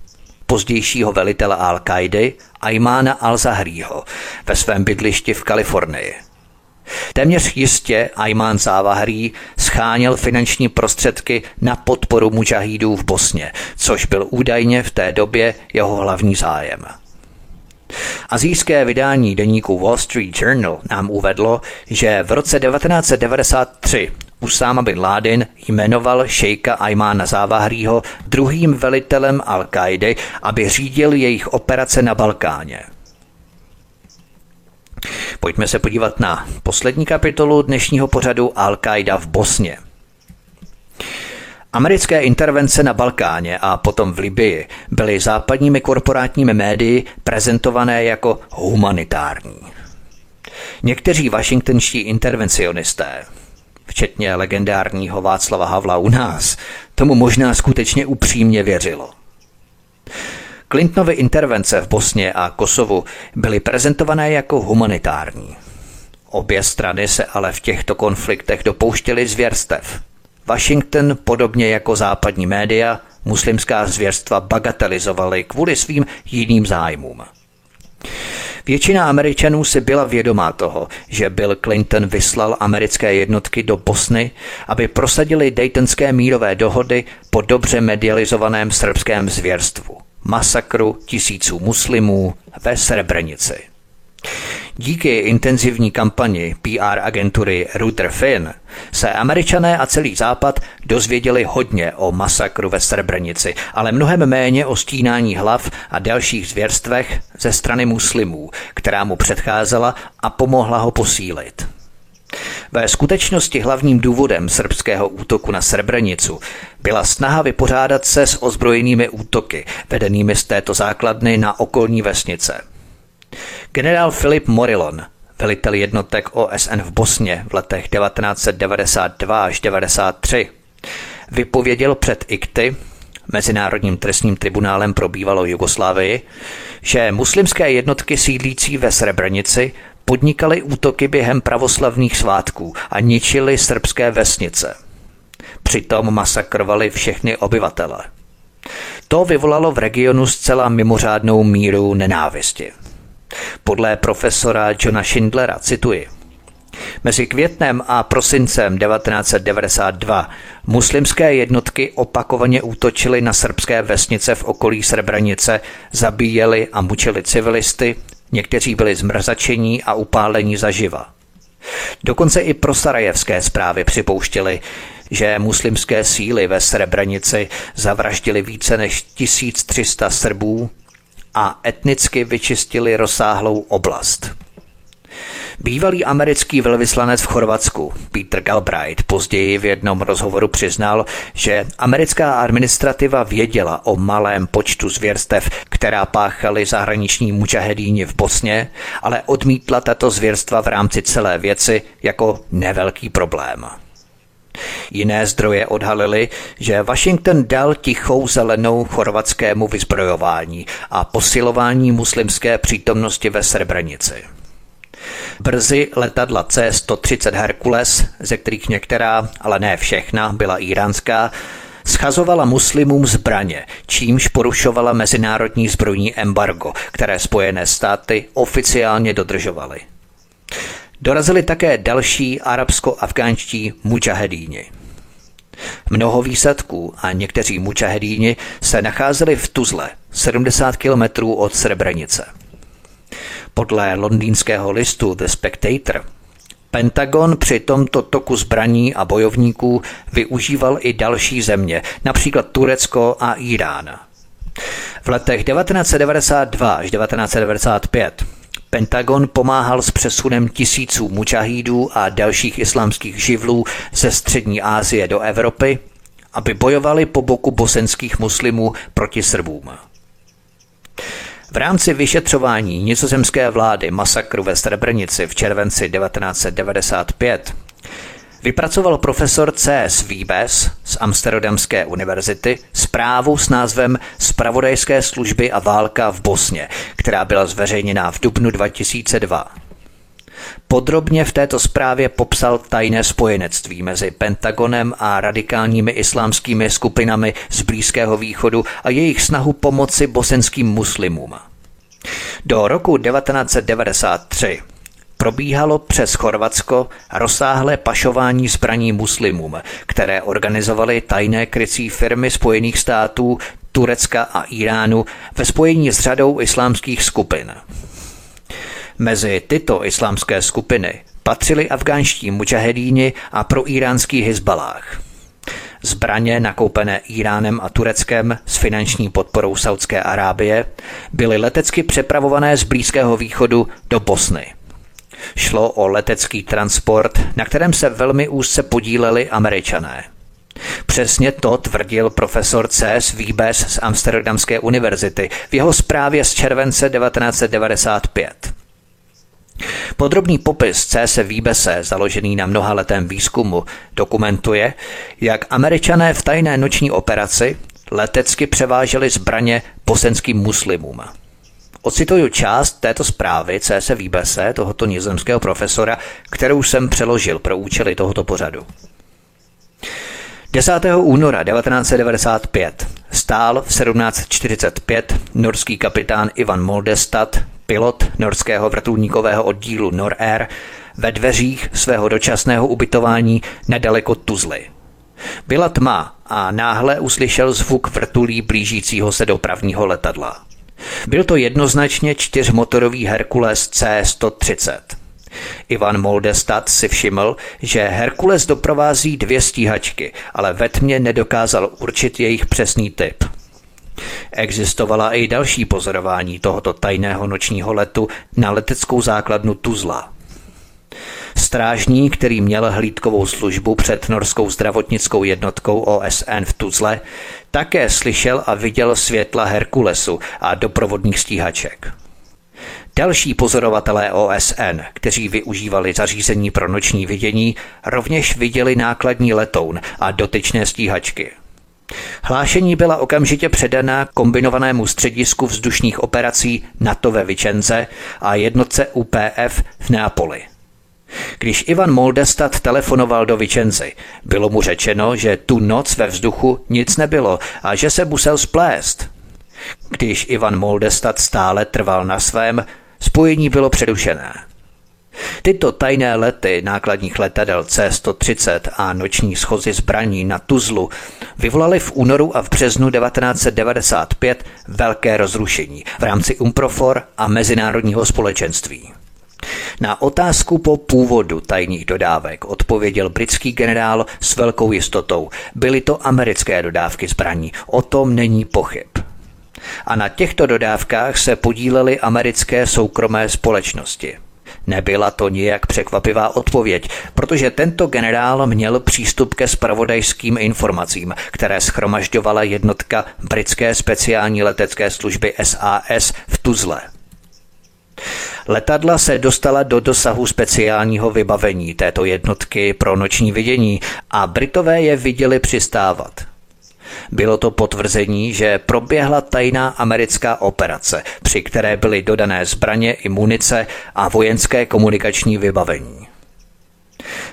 Speaker 1: pozdějšího velitele Al-Kaidy Aymana al-Zahriho ve svém bydlišti v Kalifornii – Téměř jistě Ayman Závahrý scháněl finanční prostředky na podporu mužahídů v Bosně, což byl údajně v té době jeho hlavní zájem. Azijské vydání deníku Wall Street Journal nám uvedlo, že v roce 1993 Usama bin Laden jmenoval šejka Aymana Závahrýho druhým velitelem Al-Kaidy, aby řídil jejich operace na Balkáně – Pojďme se podívat na poslední kapitolu dnešního pořadu Al-Qaida v Bosně. Americké intervence na Balkáně a potom v Libii byly západními korporátními médii prezentované jako humanitární. Někteří washingtonští intervencionisté, včetně legendárního Václava Havla u nás, tomu možná skutečně upřímně věřilo. Clintonovy intervence v Bosně a Kosovu byly prezentované jako humanitární. Obě strany se ale v těchto konfliktech dopouštěly zvěrstev. Washington, podobně jako západní média, muslimská zvěrstva bagatelizovaly kvůli svým jiným zájmům. Většina Američanů si byla vědomá toho, že Bill Clinton vyslal americké jednotky do Bosny, aby prosadili Daytonské mírové dohody po dobře medializovaném srbském zvěrstvu masakru tisíců muslimů ve Srebrenici. Díky intenzivní kampani PR agentury Ruther Finn se američané a celý západ dozvěděli hodně o masakru ve Srebrenici, ale mnohem méně o stínání hlav a dalších zvěrstvech ze strany muslimů, která mu předcházela a pomohla ho posílit. Ve skutečnosti hlavním důvodem srbského útoku na Srebrenicu byla snaha vypořádat se s ozbrojenými útoky, vedenými z této základny na okolní vesnice – Generál Filip Morillon, velitel jednotek OSN v Bosně v letech 1992 až 1993, vypověděl před ICTY, Mezinárodním trestním tribunálem pro bývalou Jugoslávii, že muslimské jednotky sídlící ve Srebrenici podnikaly útoky během pravoslavných svátků a ničili srbské vesnice. Přitom masakrovali všechny obyvatele. To vyvolalo v regionu zcela mimořádnou míru nenávisti. Podle profesora Johna Schindlera cituji. Mezi květnem a prosincem 1992 muslimské jednotky opakovaně útočily na srbské vesnice v okolí Srebranice, zabíjeli a mučili civilisty, někteří byli zmrzačení a upálení zaživa. Dokonce i pro sarajevské zprávy připouštěli, že muslimské síly ve Srebranici zavraždili více než 1300 Srbů, a etnicky vyčistili rozsáhlou oblast. Bývalý americký velvyslanec v Chorvatsku Peter Galbraith později v jednom rozhovoru přiznal, že americká administrativa věděla o malém počtu zvěrstev, která páchali zahraniční mučahedíni v Bosně, ale odmítla tato zvěrstva v rámci celé věci jako nevelký problém. Jiné zdroje odhalily, že Washington dal tichou zelenou chorvatskému vyzbrojování a posilování muslimské přítomnosti ve Srebrenici. Brzy letadla C-130 Hercules, ze kterých některá, ale ne všechna, byla iránská, schazovala muslimům zbraně, čímž porušovala mezinárodní zbrojní embargo, které Spojené státy oficiálně dodržovaly. Dorazili také další arabsko-afgánští mučahedíni. Mnoho výsadků a někteří mučahedíni se nacházeli v Tuzle, 70 kilometrů od Srebrenice. Podle londýnského listu The Spectator Pentagon při tomto toku zbraní a bojovníků využíval i další země, například Turecko a Irán. V letech 1992 až 1995 Pentagon pomáhal s přesunem tisíců mučahídů a dalších islámských živlů ze střední Asie do Evropy, aby bojovali po boku bosenských muslimů proti Srbům. V rámci vyšetřování nizozemské vlády masakru ve Srebrenici v červenci 1995 vypracoval profesor C.S. Wiebes z Amsterdamské univerzity zprávu s názvem Spravodajské služby a válka v Bosně, která byla zveřejněná v dubnu 2002. Podrobně v této zprávě popsal tajné spojenectví mezi Pentagonem a radikálními islámskými skupinami z Blízkého východu a jejich snahu pomoci bosenským muslimům. Do roku 1993 probíhalo přes Chorvatsko rozsáhlé pašování zbraní muslimům, které organizovaly tajné krycí firmy Spojených států, Turecka a Iránu ve spojení s řadou islámských skupin. Mezi tyto islámské skupiny patřili afgánští mučahedíni a proiránský Hezbalách. Zbraně nakoupené Iránem a Tureckem s finanční podporou Saudské Arábie byly letecky přepravované z Blízkého východu do Bosny. Šlo o letecký transport, na kterém se velmi úzce podíleli američané. Přesně to tvrdil profesor C.S. Wiebes z Amsterdamské univerzity v jeho zprávě z července 1995. Podrobný popis C.S. Výbese, založený na mnohaletém výzkumu, dokumentuje, jak američané v tajné noční operaci letecky převáželi zbraně bosenským muslimům. Ocituju část této zprávy C.S. Výbese, tohoto nizozemského profesora, kterou jsem přeložil pro účely tohoto pořadu. 10. února 1995 stál v 1745 norský kapitán Ivan Moldestad, pilot norského vrtulníkového oddílu Norair, ve dveřích svého dočasného ubytování nedaleko Tuzly. Byla tma a náhle uslyšel zvuk vrtulí blížícího se dopravního letadla. Byl to jednoznačně čtyřmotorový Herkules C-130. Ivan Moldestad si všiml, že Herkules doprovází dvě stíhačky, ale ve tmě nedokázal určit jejich přesný typ. Existovala i další pozorování tohoto tajného nočního letu na leteckou základnu Tuzla. Strážní, který měl hlídkovou službu před norskou zdravotnickou jednotkou OSN v Tuzle, také slyšel a viděl světla Herkulesu a doprovodných stíhaček. Další pozorovatelé OSN, kteří využívali zařízení pro noční vidění, rovněž viděli nákladní letoun a dotyčné stíhačky. Hlášení byla okamžitě předaná kombinovanému středisku vzdušních operací NATO ve Vicenze a jednotce UPF v Neapoli. Když Ivan Moldestad telefonoval do Vicenzy, bylo mu řečeno, že tu noc ve vzduchu nic nebylo a že se musel splést. Když Ivan Moldestad stále trval na svém, spojení bylo přerušené. Tyto tajné lety nákladních letadel C-130 a noční schozy zbraní na Tuzlu vyvolaly v únoru a v březnu 1995 velké rozrušení v rámci UMPROFOR a mezinárodního společenství. Na otázku po původu tajných dodávek odpověděl britský generál s velkou jistotou. Byly to americké dodávky zbraní, o tom není pochyb. A na těchto dodávkách se podílely americké soukromé společnosti. Nebyla to nijak překvapivá odpověď, protože tento generál měl přístup ke spravodajským informacím, které schromažďovala jednotka britské speciální letecké služby SAS v Tuzle. Letadla se dostala do dosahu speciálního vybavení této jednotky pro noční vidění a Britové je viděli přistávat. Bylo to potvrzení, že proběhla tajná americká operace, při které byly dodané zbraně i munice a vojenské komunikační vybavení.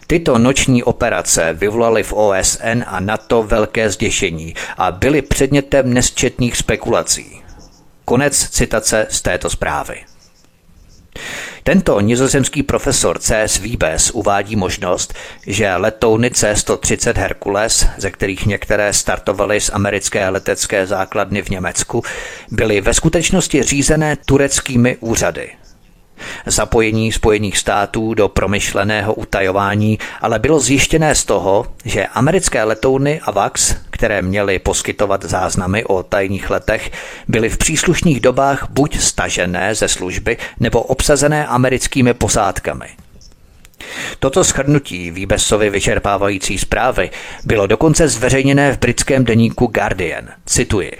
Speaker 1: Tyto noční operace vyvolaly v OSN a NATO velké zděšení a byly předmětem nesčetných spekulací. Konec citace z této zprávy. Tento nizozemský profesor C.S. Wiebes uvádí možnost, že letouny C-130 Hercules, ze kterých některé startovaly z americké letecké základny v Německu, byly ve skutečnosti řízené tureckými úřady. Zapojení Spojených států do promyšleného utajování ale bylo zjištěné z toho, že americké letouny AVAX, které měly poskytovat záznamy o tajných letech, byly v příslušných dobách buď stažené ze služby nebo obsazené americkými posádkami. Toto shrnutí Výbesovy vyčerpávající zprávy bylo dokonce zveřejněné v britském deníku Guardian. Cituji.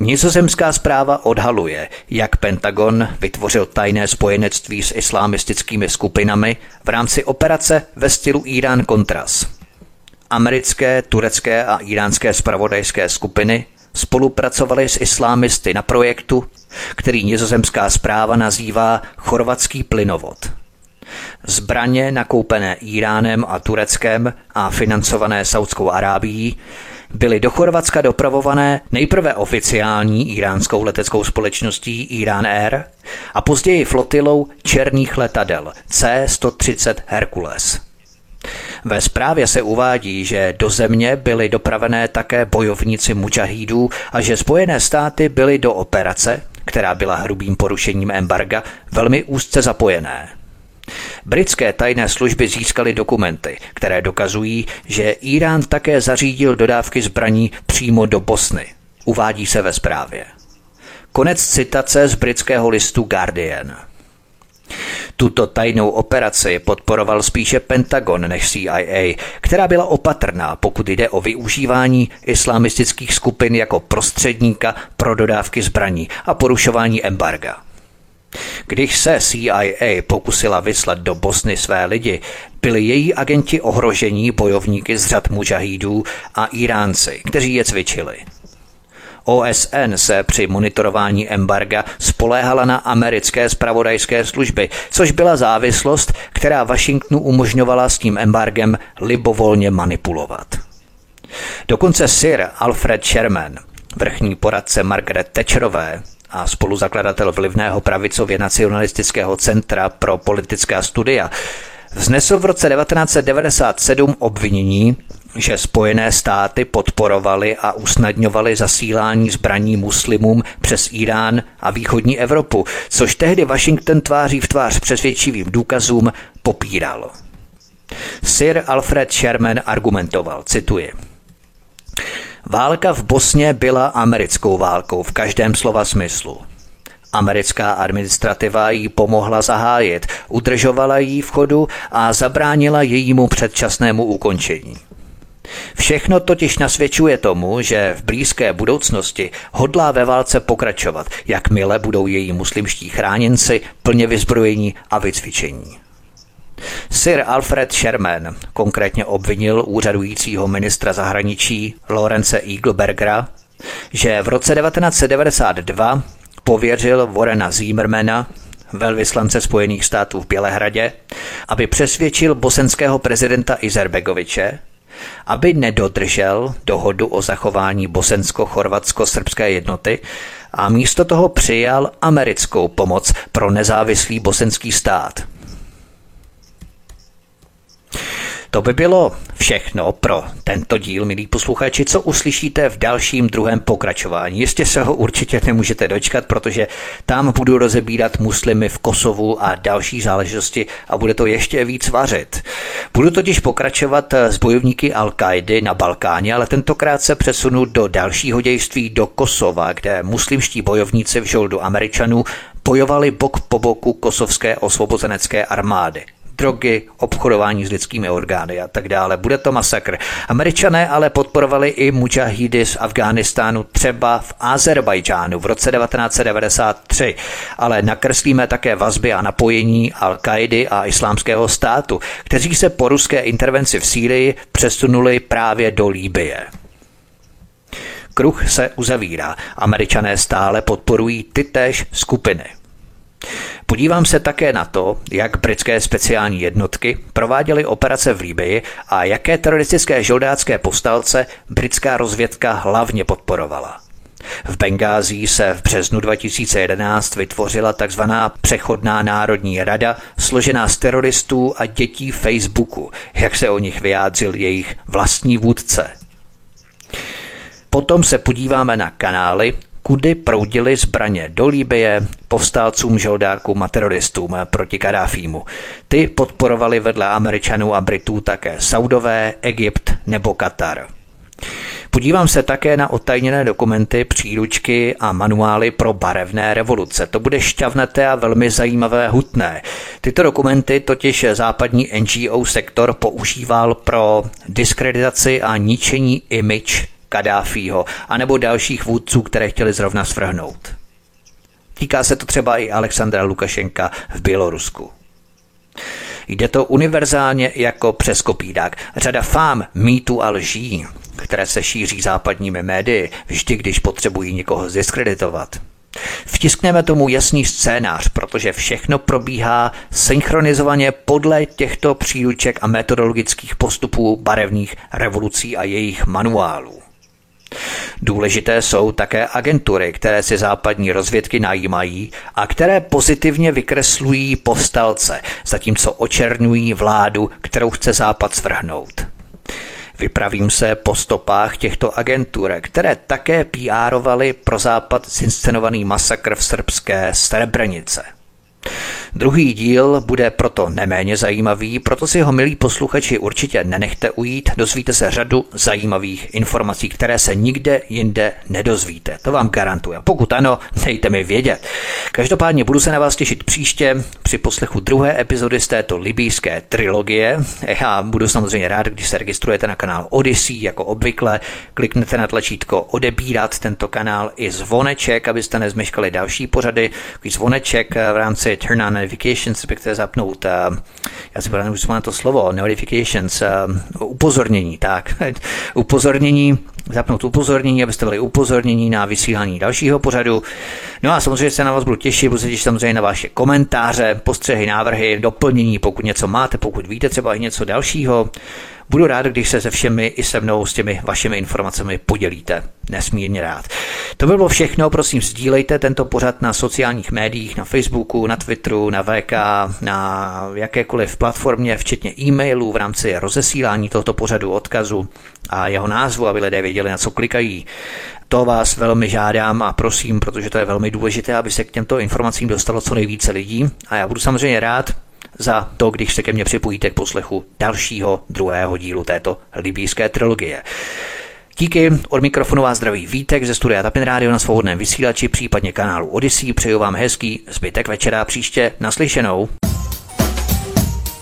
Speaker 1: Nizozemská zpráva odhaluje, jak Pentagon vytvořil tajné spojenectví s islámistickými skupinami v rámci operace ve stylu Irán Contras. Americké, turecké a iránské spravodajské skupiny spolupracovaly s islámisty na projektu, který nizozemská zpráva nazývá chorvatský plynovod. Zbraně nakoupené Iránem a Tureckem a financované Saudskou Arábií byly do Chorvatska dopravované nejprve oficiální iránskou leteckou společností Iran Air a později flotilou černých letadel C-130 Hercules. Ve zprávě se uvádí, že do země byly dopravené také bojovníci mučahídů a že Spojené státy byly do operace, která byla hrubým porušením embarga, velmi úzce zapojené. Britské tajné služby získaly dokumenty, které dokazují, že Irán také zařídil dodávky zbraní přímo do Bosny. Uvádí se ve zprávě. Konec citace z britského listu Guardian. Tuto tajnou operaci podporoval spíše Pentagon než CIA, která byla opatrná, pokud jde o využívání islamistických skupin jako prostředníka pro dodávky zbraní a porušování embarga. Když se CIA pokusila vyslat do Bosny své lidi, byli její agenti ohrožení bojovníky z řad mužahídů a Iránci, kteří je cvičili. OSN se při monitorování embarga spoléhala na americké spravodajské služby, což byla závislost, která Washingtonu umožňovala s tím embargem libovolně manipulovat. Dokonce Sir Alfred Sherman, vrchní poradce Margaret Thatcherové, a spoluzakladatel vlivného pravicově nacionalistického centra pro politická studia, vznesl v roce 1997 obvinění že Spojené státy podporovaly a usnadňovaly zasílání zbraní muslimům přes Irán a východní Evropu, což tehdy Washington tváří v tvář přesvědčivým důkazům popíral. Sir Alfred Sherman argumentoval, cituji, Válka v Bosně byla americkou válkou v každém slova smyslu. Americká administrativa jí pomohla zahájit, udržovala jí v chodu a zabránila jejímu předčasnému ukončení. Všechno totiž nasvědčuje tomu, že v blízké budoucnosti hodlá ve válce pokračovat, jakmile budou její muslimští chráněnci plně vyzbrojení a vycvičení. Sir Alfred Sherman konkrétně obvinil úřadujícího ministra zahraničí Lorence Eaglebergera, že v roce 1992 pověřil Warrena Zimmermana, velvyslance Spojených států v Bělehradě, aby přesvědčil bosenského prezidenta Izerbegoviče, aby nedodržel dohodu o zachování bosensko-chorvatsko-srbské jednoty a místo toho přijal americkou pomoc pro nezávislý bosenský stát – To by bylo všechno pro tento díl, milí posluchači, co uslyšíte v dalším druhém pokračování. Jistě se ho určitě nemůžete dočkat, protože tam budu rozebírat muslimy v Kosovu a další záležitosti a bude to ještě víc vařit. Budu totiž pokračovat s bojovníky al na Balkáně, ale tentokrát se přesunu do dalšího dějství do Kosova, kde muslimští bojovníci v žoldu Američanů bojovali bok po boku kosovské osvobozenecké armády drogy, obchodování s lidskými orgány a tak dále. Bude to masakr. Američané ale podporovali i mujahidy z Afghánistánu třeba v Azerbajdžánu v roce 1993, ale nakreslíme také vazby a napojení al kaidy a islámského státu, kteří se po ruské intervenci v Sýrii přesunuli právě do Líbie. Kruh se uzavírá. Američané stále podporují ty též skupiny. Podívám se také na to, jak britské speciální jednotky prováděly operace v Líbii a jaké teroristické žoldácké povstalce britská rozvědka hlavně podporovala. V Bengází se v březnu 2011 vytvořila tzv. přechodná národní rada, složená z teroristů a dětí Facebooku, jak se o nich vyjádřil jejich vlastní vůdce. Potom se podíváme na kanály, kudy proudily zbraně do Líbie, povstalcům, žoldákům a teroristům proti Kadáfímu. Ty podporovali vedle Američanů a Britů také Saudové, Egypt nebo Katar. Podívám se také na otajněné dokumenty, příručky a manuály pro barevné revoluce. To bude šťavnaté a velmi zajímavé hutné. Tyto dokumenty totiž západní NGO sektor používal pro diskreditaci a ničení image Kadáfího, anebo dalších vůdců, které chtěli zrovna svrhnout. Týká se to třeba i Alexandra Lukašenka v Bělorusku. Jde to univerzálně jako přes kopídák. Řada fám, mýtů a lží, které se šíří západními médii, vždy, když potřebují někoho zdiskreditovat. Vtiskneme tomu jasný scénář, protože všechno probíhá synchronizovaně podle těchto příruček a metodologických postupů barevných revolucí a jejich manuálů. Důležité jsou také agentury, které si západní rozvědky najímají a které pozitivně vykreslují povstalce, zatímco očernují vládu, kterou chce Západ svrhnout. Vypravím se po stopách těchto agentur, které také PRovaly pro Západ zinscenovaný masakr v srbské Srebrenice. Druhý díl bude proto neméně zajímavý, proto si ho, milí posluchači, určitě nenechte ujít. Dozvíte se řadu zajímavých informací, které se nikde jinde nedozvíte. To vám garantuju. Pokud ano, dejte mi vědět. Každopádně budu se na vás těšit příště při poslechu druhé epizody z této libýské trilogie. Já budu samozřejmě rád, když se registrujete na kanál Odyssey, jako obvykle. Kliknete na tlačítko odebírat tento kanál i zvoneček, abyste nezmeškali další pořady. Zvoneček v rámci Turn on notifications, respektive zapnout, uh, já si už na to slovo, notifications, uh, upozornění, tak, *laughs* upozornění, zapnout upozornění, abyste byli upozornění na vysílání dalšího pořadu. No a samozřejmě se na vás budu těšit, budu se těšit samozřejmě na vaše komentáře, postřehy, návrhy, doplnění, pokud něco máte, pokud víte třeba i něco dalšího. Budu rád, když se se všemi i se mnou s těmi vašimi informacemi podělíte. Nesmírně rád. To bylo všechno, prosím, sdílejte tento pořad na sociálních médiích, na Facebooku, na Twitteru, na VK, na jakékoliv platformě, včetně e-mailů v rámci rozesílání tohoto pořadu odkazu a jeho názvu, aby lidé věděli, na co klikají. To vás velmi žádám a prosím, protože to je velmi důležité, aby se k těmto informacím dostalo co nejvíce lidí. A já budu samozřejmě rád za to, když se ke mně připojíte k poslechu dalšího druhého dílu této libýské trilogie. Díky, od mikrofonu vás zdraví Vítek ze studia Tapin Radio na svobodném vysílači, případně kanálu Odyssey. Přeju vám hezký zbytek večera příště naslyšenou.